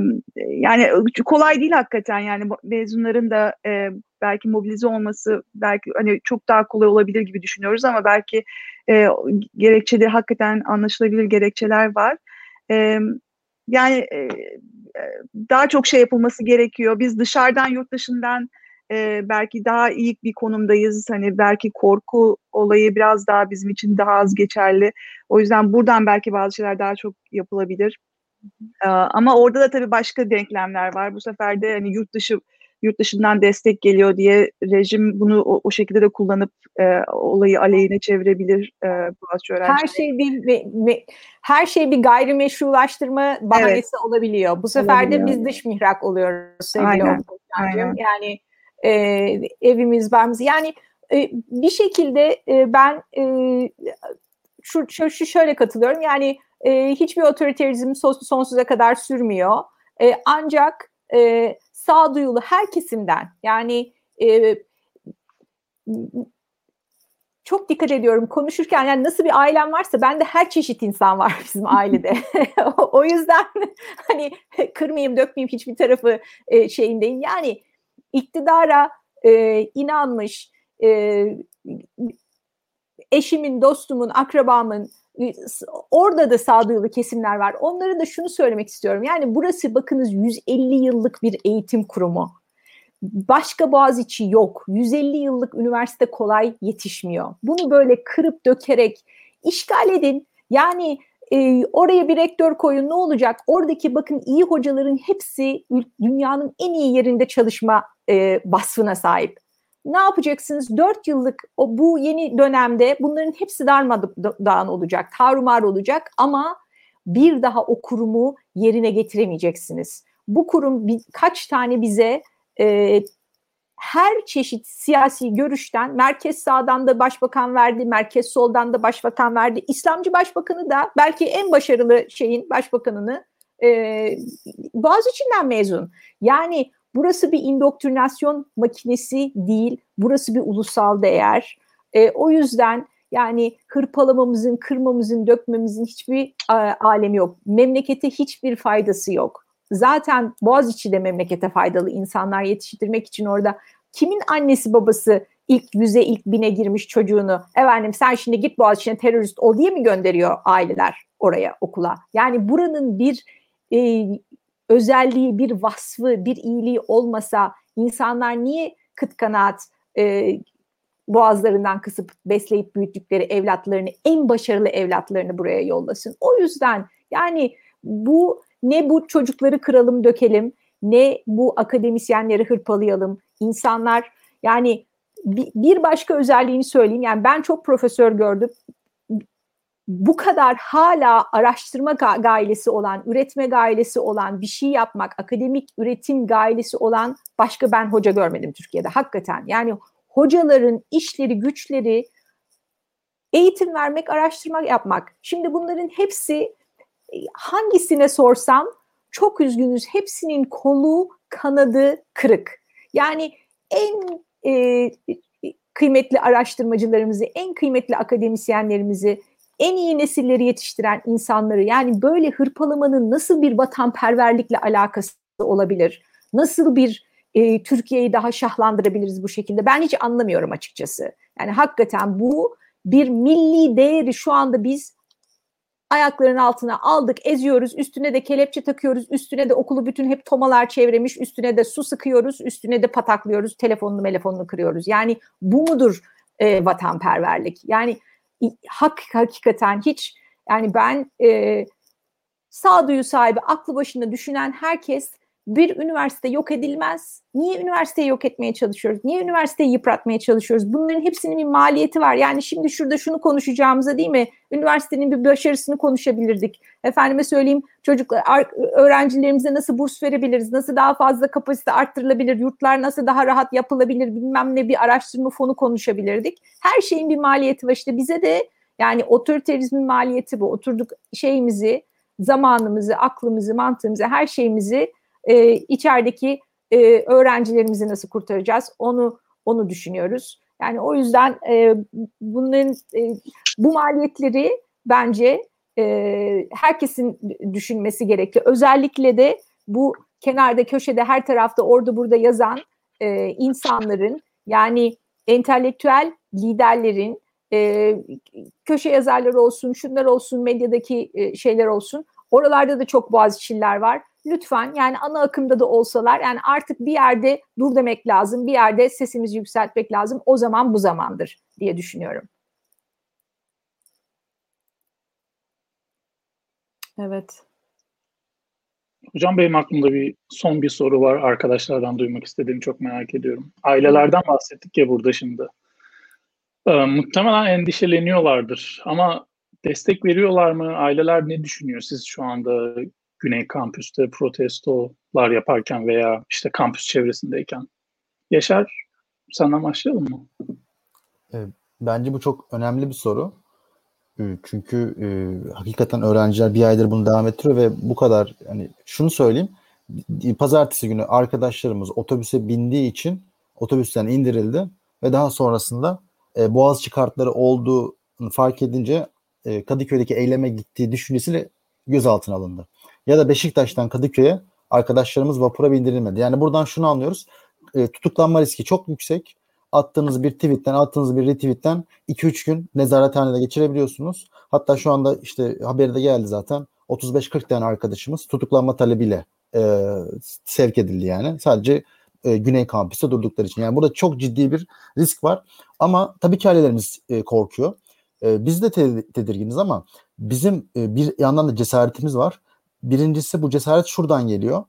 yani kolay değil hakikaten yani mezunların da e, belki mobilize olması belki hani çok daha kolay olabilir gibi düşünüyoruz ama belki e, gerekçeleri hakikaten anlaşılabilir gerekçeler var. E, yani e, daha çok şey yapılması gerekiyor. Biz dışarıdan yurt dışından e, belki daha iyi bir konumdayız. Hani belki korku olayı biraz daha bizim için daha az geçerli. O yüzden buradan belki bazı şeyler daha çok yapılabilir. Ama orada da tabii başka denklemler var. Bu sefer de hani yurt dışı yurt dışından destek geliyor diye rejim bunu o, o şekilde de kullanıp e, olayı aleyhine çevirebilir e, Boğaziçi öğrencileri. Her şey bir, bir, bir her şey bir gayrimeşrulaştırma bahanesi evet. olabiliyor. Bu sefer olabiliyor. de biz dış mihrak oluyoruz sevgili Aynen. Aynen. Yani e, evimiz, barımız. Yani e, bir şekilde e, ben e, şu, şu şöyle katılıyorum. Yani e, hiçbir otoriterizm sonsuza kadar sürmüyor. E, ancak e, sağduyulu her kesimden yani e, çok dikkat ediyorum konuşurken yani nasıl bir ailem varsa bende her çeşit insan var bizim ailede. o yüzden hani kırmayayım dökmeyeyim hiçbir tarafı e, şeyindeyim. Yani iktidara e, inanmış, e, eşimin, dostumun, akrabamın e, orada da sağduyulu kesimler var. Onlara da şunu söylemek istiyorum. Yani burası bakınız 150 yıllık bir eğitim kurumu. Başka Boğaziçi yok. 150 yıllık üniversite kolay yetişmiyor. Bunu böyle kırıp dökerek işgal edin. Yani e, oraya bir rektör koyun ne olacak? Oradaki bakın iyi hocaların hepsi dünyanın en iyi yerinde çalışma e, vasfına sahip. Ne yapacaksınız? Dört yıllık o bu yeni dönemde bunların hepsi darmadağın olacak, tarumar olacak ama bir daha o kurumu yerine getiremeyeceksiniz. Bu kurum kaç tane bize e, her çeşit siyasi görüşten merkez sağdan da başbakan verdi, merkez soldan da başbakan verdi. İslamcı başbakanı da belki en başarılı şeyin başbakanını e, Boğaziçi'nden mezun. Yani burası bir indoktrinasyon makinesi değil, burası bir ulusal değer. E, o yüzden yani hırpalamamızın, kırmamızın, dökmemizin hiçbir e, alemi yok. Memlekete hiçbir faydası yok zaten Boğaziçi de memlekete faydalı insanlar yetiştirmek için orada kimin annesi babası ilk yüze ilk bine girmiş çocuğunu efendim sen şimdi git Boğaziçi'ne terörist ol diye mi gönderiyor aileler oraya okula? Yani buranın bir e, özelliği, bir vasfı, bir iyiliği olmasa insanlar niye kıt kanaat e, boğazlarından kısıp besleyip büyüttükleri evlatlarını, en başarılı evlatlarını buraya yollasın. O yüzden yani bu ne bu çocukları kıralım dökelim ne bu akademisyenleri hırpalayalım. İnsanlar yani bir başka özelliğini söyleyeyim. Yani ben çok profesör gördüm. Bu kadar hala araştırma gailesi olan, üretme gailesi olan, bir şey yapmak, akademik üretim gailesi olan başka ben hoca görmedim Türkiye'de. Hakikaten yani hocaların işleri, güçleri eğitim vermek, araştırma yapmak. Şimdi bunların hepsi hangisine sorsam çok üzgünüz hepsinin kolu kanadı kırık. Yani en e, kıymetli araştırmacılarımızı, en kıymetli akademisyenlerimizi, en iyi nesilleri yetiştiren insanları yani böyle hırpalamanın nasıl bir vatanperverlikle alakası olabilir? Nasıl bir e, Türkiye'yi daha şahlandırabiliriz bu şekilde? Ben hiç anlamıyorum açıkçası. Yani hakikaten bu bir milli değeri şu anda biz ayaklarının altına aldık, eziyoruz, üstüne de kelepçe takıyoruz, üstüne de okulu bütün hep tomalar çevremiş, üstüne de su sıkıyoruz, üstüne de pataklıyoruz, telefonunu telefonunu kırıyoruz. Yani bu mudur e, vatanperverlik? Yani hak hakikaten hiç yani ben e, sağduyu sahibi, aklı başında düşünen herkes bir üniversite yok edilmez. Niye üniversiteyi yok etmeye çalışıyoruz? Niye üniversiteyi yıpratmaya çalışıyoruz? Bunların hepsinin bir maliyeti var. Yani şimdi şurada şunu konuşacağımıza değil mi? Üniversitenin bir başarısını konuşabilirdik. Efendime söyleyeyim çocuklar, öğrencilerimize nasıl burs verebiliriz? Nasıl daha fazla kapasite arttırılabilir? Yurtlar nasıl daha rahat yapılabilir? Bilmem ne bir araştırma fonu konuşabilirdik. Her şeyin bir maliyeti var. İşte bize de yani otoriterizmin maliyeti bu. Oturduk şeyimizi, zamanımızı, aklımızı, mantığımızı, her şeyimizi e, içerideki e, öğrencilerimizi nasıl kurtaracağız onu onu düşünüyoruz. Yani o yüzden e, bunların e, bu maliyetleri bence e, herkesin düşünmesi gerekli. Özellikle de bu kenarda köşede her tarafta orada burada yazan e, insanların yani entelektüel liderlerin e, köşe yazarları olsun, şunlar olsun, medyadaki e, şeyler olsun. Oralarda da çok Boğaziçi'liler var lütfen yani ana akımda da olsalar yani artık bir yerde dur demek lazım. Bir yerde sesimizi yükseltmek lazım. O zaman bu zamandır diye düşünüyorum. Evet. Hocam benim aklımda bir son bir soru var. Arkadaşlardan duymak istediğim çok merak ediyorum. Ailelerden bahsettik ya burada şimdi. Ee, muhtemelen endişeleniyorlardır ama destek veriyorlar mı? Aileler ne düşünüyor siz şu anda Güney Kampüs'te protestolar yaparken veya işte kampüs çevresindeyken. Yaşar, senden başlayalım mı? Bence bu çok önemli bir soru. Çünkü e, hakikaten öğrenciler bir aydır bunu devam ettiriyor ve bu kadar hani şunu söyleyeyim. Pazartesi günü arkadaşlarımız otobüse bindiği için otobüsten indirildi ve daha sonrasında e, Boğaziçi kartları olduğunu fark edince e, Kadıköy'deki eyleme gittiği düşüncesiyle gözaltına alındı ya da Beşiktaş'tan Kadıköy'e arkadaşlarımız vapura bindirilmedi. Yani buradan şunu anlıyoruz. E, tutuklanma riski çok yüksek. Attığınız bir tweetten, attığınız bir retweetten 2-3 gün nezarethanede geçirebiliyorsunuz. Hatta şu anda işte haberi de geldi zaten. 35-40 tane arkadaşımız tutuklanma talebiyle e, sevk edildi yani. Sadece e, Güney Kampüs'te durdukları için. Yani burada çok ciddi bir risk var. Ama tabii ki ailelerimiz e, korkuyor. E, biz de te- tedirginiz ama bizim e, bir yandan da cesaretimiz var. Birincisi bu cesaret şuradan geliyor.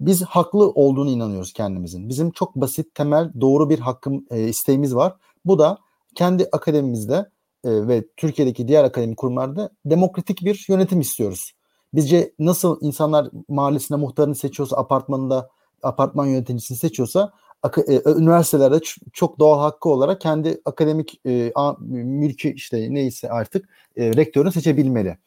Biz haklı olduğunu inanıyoruz kendimizin. Bizim çok basit, temel, doğru bir hakkım e, isteğimiz var. Bu da kendi akademimizde e, ve Türkiye'deki diğer akademik kurumlarda demokratik bir yönetim istiyoruz. Bizce nasıl insanlar mahallesinde muhtarını seçiyorsa, apartmanında apartman yöneticisini seçiyorsa e, üniversitelerde çok doğal hakkı olarak kendi akademik e, a, mülkü işte neyse artık e, rektörünü seçebilmeli.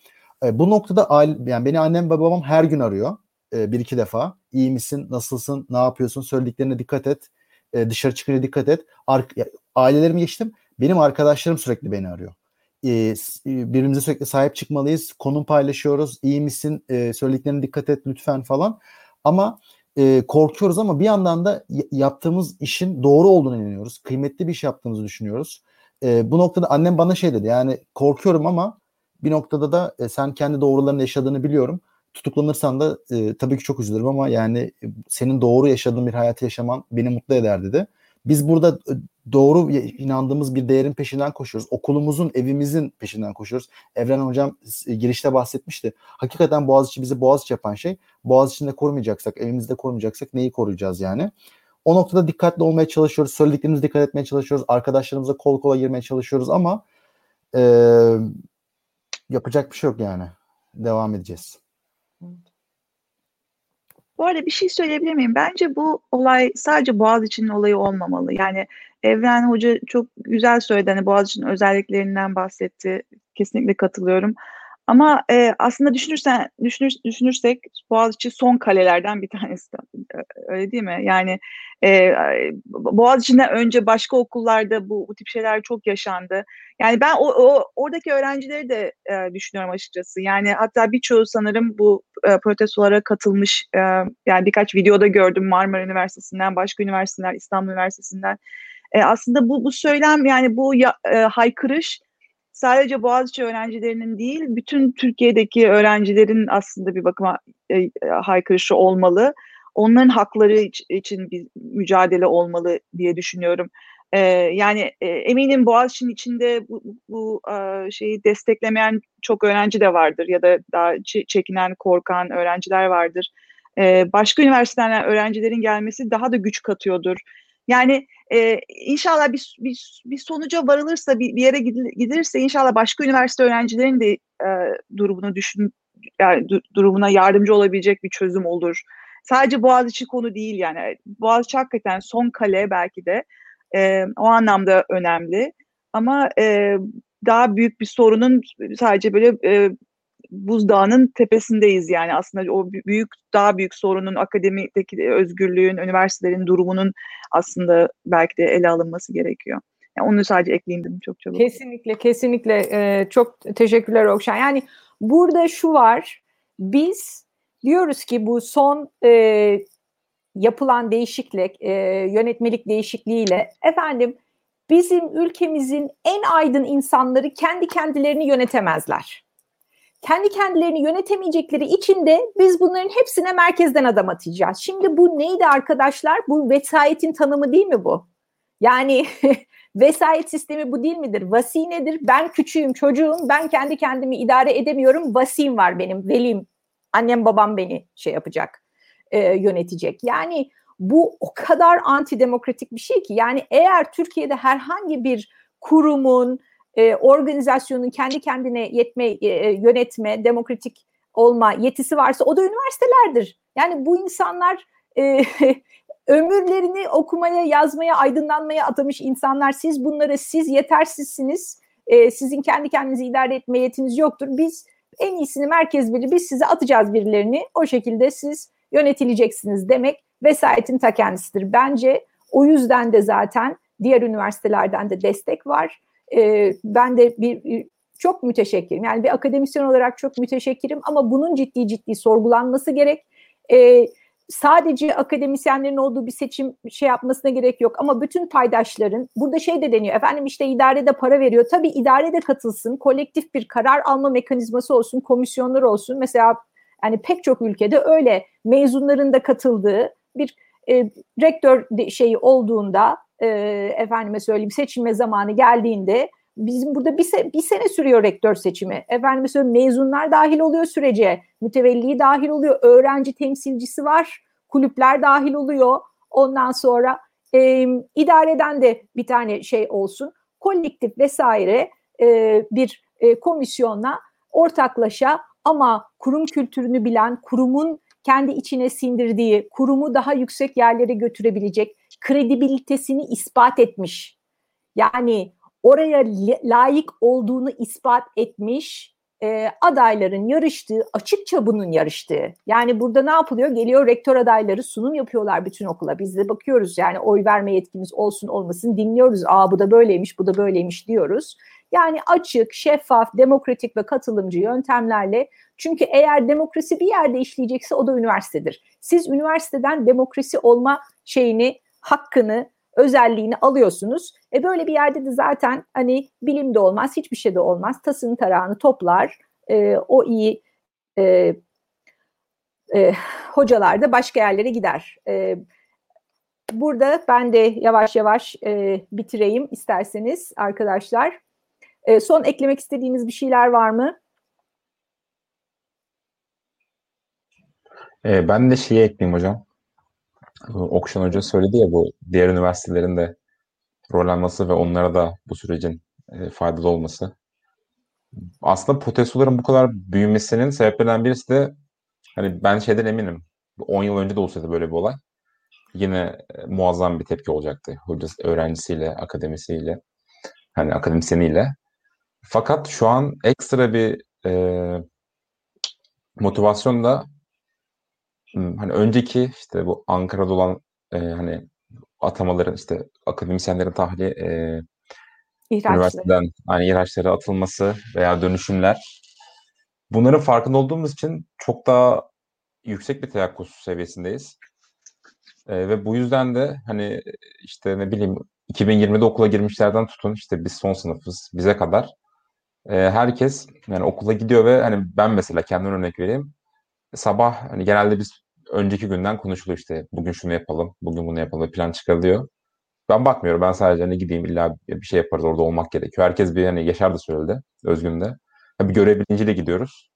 E, bu noktada yani beni annem babam her gün arıyor. E, bir iki defa. İyi misin? Nasılsın? Ne yapıyorsun? Söylediklerine dikkat et. E, dışarı çıkınca dikkat et. Ar- ailelerimi geçtim. Benim arkadaşlarım sürekli beni arıyor. E, e, birbirimize sürekli sahip çıkmalıyız. Konum paylaşıyoruz. İyi misin? E, söylediklerine dikkat et lütfen falan. Ama e, korkuyoruz ama bir yandan da yaptığımız işin doğru olduğunu inanıyoruz. Kıymetli bir iş yaptığımızı düşünüyoruz. E, bu noktada annem bana şey dedi yani korkuyorum ama bir noktada da e, sen kendi doğrularını yaşadığını biliyorum. Tutuklanırsan da e, tabii ki çok üzülürüm ama yani e, senin doğru yaşadığın bir hayatı yaşaman beni mutlu eder dedi. Biz burada e, doğru inandığımız bir değerin peşinden koşuyoruz. Okulumuzun, evimizin peşinden koşuyoruz. Evren Hocam e, girişte bahsetmişti. Hakikaten Boğaziçi bizi Boğaziçi yapan şey. Boğaziçi'nde korumayacaksak, evimizde korumayacaksak neyi koruyacağız yani? O noktada dikkatli olmaya çalışıyoruz. Söylediklerimize dikkat etmeye çalışıyoruz. Arkadaşlarımıza kol kola girmeye çalışıyoruz ama e, yapacak bir şey yok yani. Devam edeceğiz. Bu arada bir şey söyleyebilir miyim? Bence bu olay sadece Boğaziçi'nin olayı olmamalı. Yani Evren Hoca çok güzel söyledi. Hani Boğaziçi'nin özelliklerinden bahsetti. Kesinlikle katılıyorum. Ama e, aslında düşünürsen düşünür, düşünürsek Boğaziçi son kalelerden bir tanesi. Öyle değil mi? Yani e, Boğaziçi'nden önce başka okullarda bu, bu tip şeyler çok yaşandı. Yani ben o, o oradaki öğrencileri de e, düşünüyorum açıkçası. Yani hatta birçoğu sanırım bu e, protestolara katılmış. E, yani birkaç videoda gördüm Marmara Üniversitesi'nden, başka üniversiteler, İstanbul Üniversitesi'nden. E, aslında bu bu söylem yani bu ya, e, haykırış sadece Boğaziçi öğrencilerinin değil, bütün Türkiye'deki öğrencilerin aslında bir bakıma e, haykırışı olmalı. Onların hakları için bir mücadele olmalı diye düşünüyorum. E, yani e, eminim Boğaziçi'nin içinde bu, bu e, şeyi desteklemeyen çok öğrenci de vardır ya da daha çekinen, korkan öğrenciler vardır. e, başka üniversitelerden öğrencilerin gelmesi daha da güç katıyordur. Yani e, inşallah bir, bir, bir sonuca varılırsa, bir, bir yere gidilirse inşallah başka üniversite öğrencilerin de e, durumunu düşün, yani, du, durumuna yardımcı olabilecek bir çözüm olur. Sadece Boğaziçi konu değil yani. Boğaziçi hakikaten son kale belki de e, o anlamda önemli. Ama e, daha büyük bir sorunun sadece böyle e, buzdağının tepesindeyiz yani aslında o büyük daha büyük sorunun akademideki özgürlüğün, üniversitelerin durumunun aslında belki de ele alınması gerekiyor. Yani onu sadece ekleyeyim çok çabuk. Kesinlikle, kesinlikle. Ee, çok teşekkürler Okşan. Yani burada şu var, biz diyoruz ki bu son e, yapılan değişiklik, e, yönetmelik değişikliğiyle efendim bizim ülkemizin en aydın insanları kendi kendilerini yönetemezler kendi kendilerini yönetemeyecekleri için de biz bunların hepsine merkezden adam atacağız. Şimdi bu neydi arkadaşlar? Bu vesayetin tanımı değil mi bu? Yani vesayet sistemi bu değil midir? Vasi nedir? Ben küçüğüm, çocuğum, ben kendi kendimi idare edemiyorum. Vasim var benim, velim. Annem babam beni şey yapacak, e, yönetecek. Yani bu o kadar antidemokratik bir şey ki. Yani eğer Türkiye'de herhangi bir kurumun, e, organizasyonun kendi kendine yetme, e, e, yönetme, demokratik olma yetisi varsa o da üniversitelerdir. Yani bu insanlar e, ömürlerini okumaya, yazmaya, aydınlanmaya atamış insanlar. Siz bunları, siz yetersizsiniz. E, sizin kendi kendinizi idare etme yetiniz yoktur. Biz en iyisini merkez biri, biz size atacağız birilerini. O şekilde siz yönetileceksiniz demek vesayetin ta kendisidir. Bence o yüzden de zaten diğer üniversitelerden de destek var e, ben de bir çok müteşekkirim. Yani bir akademisyen olarak çok müteşekkirim ama bunun ciddi ciddi sorgulanması gerek. E, sadece akademisyenlerin olduğu bir seçim şey yapmasına gerek yok ama bütün paydaşların burada şey de deniyor efendim işte idarede para veriyor tabii idarede katılsın kolektif bir karar alma mekanizması olsun komisyonlar olsun mesela yani pek çok ülkede öyle mezunların da katıldığı bir e, rektör de, şeyi olduğunda e, efendime söyleyeyim seçilme zamanı geldiğinde bizim burada bir, se bir sene sürüyor rektör seçimi. Efendime söyleyeyim mezunlar dahil oluyor sürece, mütevelli dahil oluyor, öğrenci temsilcisi var, kulüpler dahil oluyor. Ondan sonra e, idareden de bir tane şey olsun, kolektif vesaire e, bir e, komisyonla ortaklaşa ama kurum kültürünü bilen, kurumun kendi içine sindirdiği, kurumu daha yüksek yerlere götürebilecek, kredibilitesini ispat etmiş. Yani oraya layık olduğunu ispat etmiş e, adayların yarıştığı, açıkça bunun yarıştığı. Yani burada ne yapılıyor? Geliyor rektör adayları sunum yapıyorlar bütün okula. Biz de bakıyoruz yani oy verme yetkimiz olsun olmasın dinliyoruz. Aa bu da böyleymiş, bu da böyleymiş diyoruz. Yani açık, şeffaf, demokratik ve katılımcı yöntemlerle çünkü eğer demokrasi bir yerde işleyecekse o da üniversitedir. Siz üniversiteden demokrasi olma şeyini, hakkını, özelliğini alıyorsunuz. E böyle bir yerde de zaten hani bilim de olmaz, hiçbir şey de olmaz. Tasını tarağını toplar. E, o iyi e, e, hocalar da başka yerlere gider. E, burada ben de yavaş yavaş e, bitireyim isterseniz arkadaşlar. E, son eklemek istediğiniz bir şeyler var mı? E, ben de şeyi ekleyeyim hocam. Okşan Hoca söyledi ya bu diğer üniversitelerin de rol alması ve onlara da bu sürecin e, faydalı olması. Aslında protestoların bu kadar büyümesinin sebeplerinden birisi de hani ben şeyden eminim. 10 yıl önce de olsaydı böyle bir olay yine e, muazzam bir tepki olacaktı. Hocası, öğrencisiyle, akademisiyle, hani akademisyeniyle. Fakat şu an ekstra bir e, motivasyon da hani önceki işte bu Ankara'da olan e, hani atamaların işte akademisyenlerin tahliye e, üniversiteden hani ihraçları atılması veya dönüşümler. Bunların farkında olduğumuz için çok daha yüksek bir teyakkuz seviyesindeyiz. E, ve bu yüzden de hani işte ne bileyim 2020'de okula girmişlerden tutun işte biz son sınıfız bize kadar. E, herkes yani okula gidiyor ve hani ben mesela kendime örnek vereyim sabah hani genelde biz önceki günden konuşuluyor işte bugün şunu yapalım, bugün bunu yapalım plan çıkarılıyor. Ben bakmıyorum. Ben sadece hani gideyim illa bir şey yaparız orada olmak gerekiyor. Herkes bir hani Yaşar da söyledi Özgün de. Bir görev bilinciyle gidiyoruz.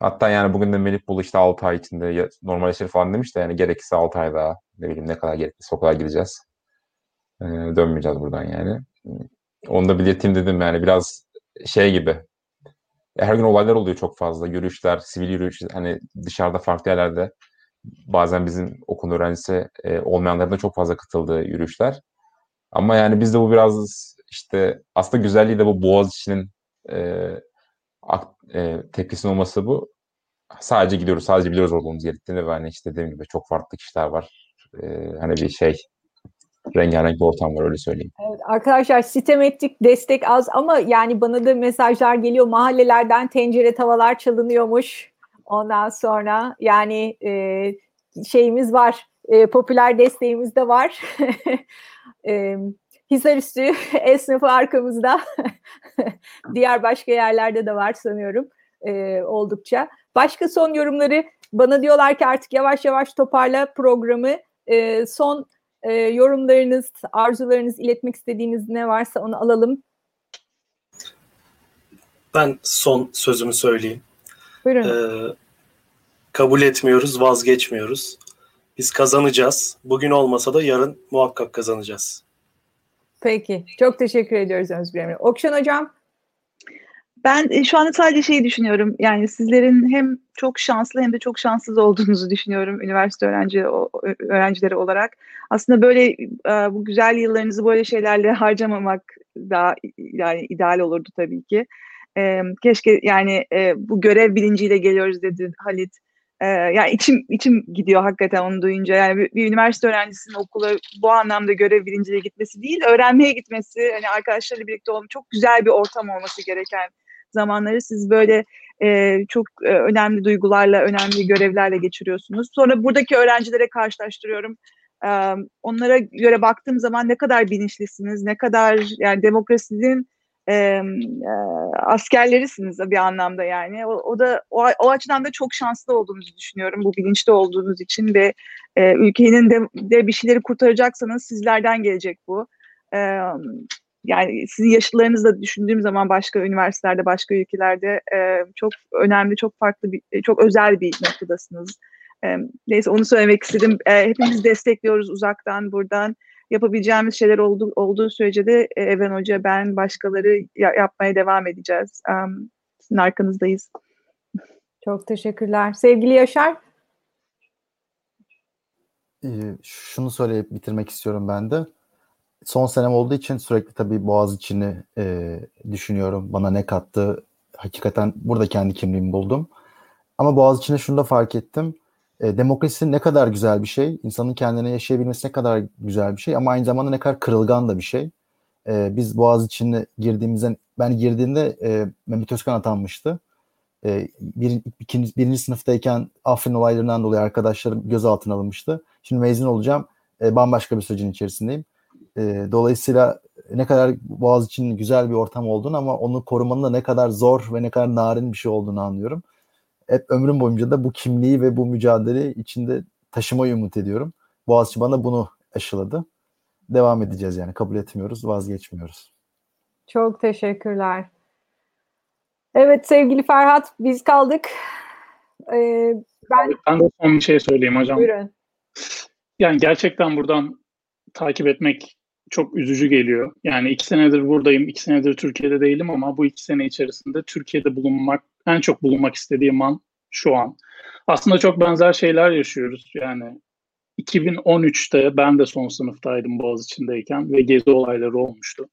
Hatta yani bugün de Melih Bulu işte 6 ay içinde normalleşir falan demiş de yani gerekirse 6 ay daha ne bileyim ne kadar gerekirse o kadar gideceğiz. Ee, dönmeyeceğiz buradan yani. Onu da belirteyim dedim yani biraz şey gibi. Her gün olaylar oluyor çok fazla. Yürüyüşler, sivil yürüyüş, hani dışarıda farklı yerlerde bazen bizim okul öğrencisi e, olmayanların da çok fazla katıldığı yürüyüşler. Ama yani bizde bu biraz işte aslında güzelliği de bu Boğaziçi'nin e, e, tepkisinin olması bu. Sadece gidiyoruz, sadece biliyoruz olduğumuz gerektiğini ve hani işte dediğim gibi çok farklı kişiler var. E, hani bir şey rengarenk bir ortam var öyle söyleyeyim. Evet, arkadaşlar sitem ettik destek az ama yani bana da mesajlar geliyor mahallelerden tencere tavalar çalınıyormuş. Ondan sonra yani e, şeyimiz var e, popüler desteğimiz de var. e, Hisarüstü esnafı arkamızda. Diğer başka yerlerde de var sanıyorum e, oldukça. Başka son yorumları bana diyorlar ki artık yavaş yavaş toparla programı. E, son e, yorumlarınız, arzularınız, iletmek istediğiniz ne varsa onu alalım. Ben son sözümü söyleyeyim. Buyurun. Ee, kabul etmiyoruz, vazgeçmiyoruz. Biz kazanacağız. Bugün olmasa da yarın muhakkak kazanacağız. Peki. Çok teşekkür ediyoruz Özgür Emre. Okşan Hocam? Ben e, şu anda sadece şeyi düşünüyorum. Yani sizlerin hem çok şanslı hem de çok şanssız olduğunuzu düşünüyorum üniversite öğrenci öğrencileri olarak. Aslında böyle e, bu güzel yıllarınızı böyle şeylerle harcamamak daha yani ideal olurdu tabii ki. E, keşke yani bu görev bilinciyle geliyoruz dedi Halit. Yani içim içim gidiyor hakikaten onu duyunca. Yani bir, bir üniversite öğrencisinin okula bu anlamda görev bilinciyle gitmesi değil, öğrenmeye gitmesi, hani arkadaşlarıyla birlikte olmak çok güzel bir ortam olması gereken zamanları siz böyle e, çok e, önemli duygularla, önemli görevlerle geçiriyorsunuz. Sonra buradaki öğrencilere karşılaştırıyorum. E, onlara göre baktığım zaman ne kadar bilinçlisiniz, ne kadar yani demokrasinin e, e, askerlerisiniz bir anlamda yani. O, o da o, o açıdan da çok şanslı olduğunuzu düşünüyorum bu bilinçli olduğunuz için ve e, ülkenin de, de bir şeyleri kurtaracaksanız sizlerden gelecek bu. E, yani sizin yaşıtlarınızla düşündüğüm zaman başka üniversitelerde, başka ülkelerde e, çok önemli, çok farklı, bir, çok özel bir noktadasınız. E, neyse onu söylemek istedim. E, hepimiz destekliyoruz uzaktan, buradan. Yapabileceğimiz şeyler oldu, olduğu sürece de e, Even Hoca, ben, başkaları ya, yapmaya devam edeceğiz. E, sizin arkanızdayız. Çok teşekkürler. Sevgili Yaşar? Ee, şunu söyleyip bitirmek istiyorum ben de son senem olduğu için sürekli tabii Boğaziçi'ni e, düşünüyorum. Bana ne kattı? Hakikaten burada kendi kimliğimi buldum. Ama Boğaziçi'ne şunu da fark ettim. E, demokrasi ne kadar güzel bir şey. İnsanın kendine yaşayabilmesi ne kadar güzel bir şey. Ama aynı zamanda ne kadar kırılgan da bir şey. E, biz Boğaziçi'ne girdiğimizden, ben girdiğimde e, Mehmet Özkan atanmıştı. E, bir, ikinci, birinci sınıftayken Afrin olaylarından dolayı arkadaşlarım gözaltına alınmıştı. Şimdi mezun olacağım. E, bambaşka bir sürecin içerisindeyim. E, dolayısıyla ne kadar Boğaz için güzel bir ortam olduğunu ama onu korumanın da ne kadar zor ve ne kadar narin bir şey olduğunu anlıyorum. Hep ömrüm boyunca da bu kimliği ve bu mücadele içinde taşımayı umut ediyorum. Boğaziçi bana bunu aşıladı. Devam edeceğiz yani kabul etmiyoruz, vazgeçmiyoruz. Çok teşekkürler. Evet sevgili Ferhat biz kaldık. Ee, ben... ben de son bir şey söyleyeyim hocam. Buyurun. Yani gerçekten buradan takip etmek çok üzücü geliyor. Yani iki senedir buradayım, iki senedir Türkiye'de değilim ama bu iki sene içerisinde Türkiye'de bulunmak, en çok bulunmak istediğim an şu an. Aslında çok benzer şeyler yaşıyoruz. Yani 2013'te ben de son sınıftaydım Boğaziçi'ndeyken ve gezi olayları olmuştu.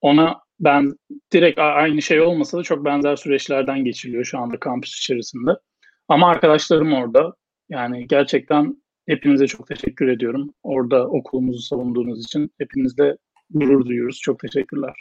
ona ben direkt aynı şey olmasa da çok benzer süreçlerden geçiliyor şu anda kampüs içerisinde. Ama arkadaşlarım orada. Yani gerçekten Hepinize çok teşekkür ediyorum. Orada okulumuzu savunduğunuz için hepinizle gurur duyuyoruz. Çok teşekkürler.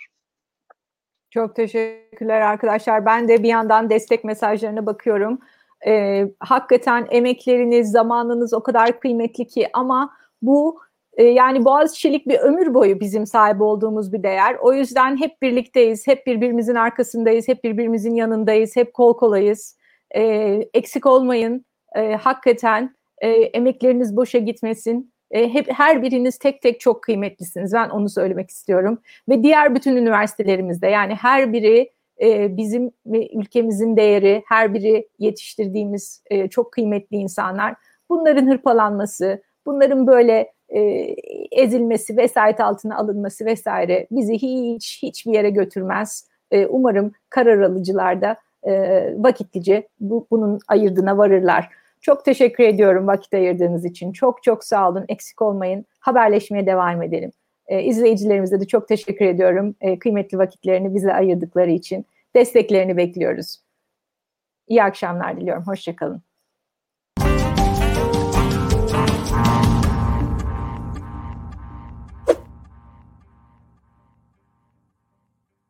Çok teşekkürler arkadaşlar. Ben de bir yandan destek mesajlarına bakıyorum. Ee, hakikaten emekleriniz, zamanınız o kadar kıymetli ki ama bu e, yani Boğaziçi'lik bir ömür boyu bizim sahip olduğumuz bir değer. O yüzden hep birlikteyiz, hep birbirimizin arkasındayız, hep birbirimizin yanındayız, hep kol kolayız. Ee, eksik olmayın. Ee, hakikaten e, emekleriniz boşa gitmesin. E, hep her biriniz tek tek çok kıymetlisiniz. Ben onu söylemek istiyorum. Ve diğer bütün üniversitelerimizde yani her biri e, bizim ülkemizin değeri, her biri yetiştirdiğimiz e, çok kıymetli insanlar. Bunların hırpalanması, bunların böyle e, ezilmesi, vesayet altına alınması vesaire bizi hiç hiçbir yere götürmez. E, umarım karar alıcılar da e, vakitlice bu, bunun ayırdığına varırlar. Çok teşekkür ediyorum vakit ayırdığınız için. Çok çok sağ olun. Eksik olmayın. Haberleşmeye devam edelim. E, izleyicilerimize de çok teşekkür ediyorum. E, kıymetli vakitlerini bize ayırdıkları için. Desteklerini bekliyoruz. İyi akşamlar diliyorum. Hoşçakalın.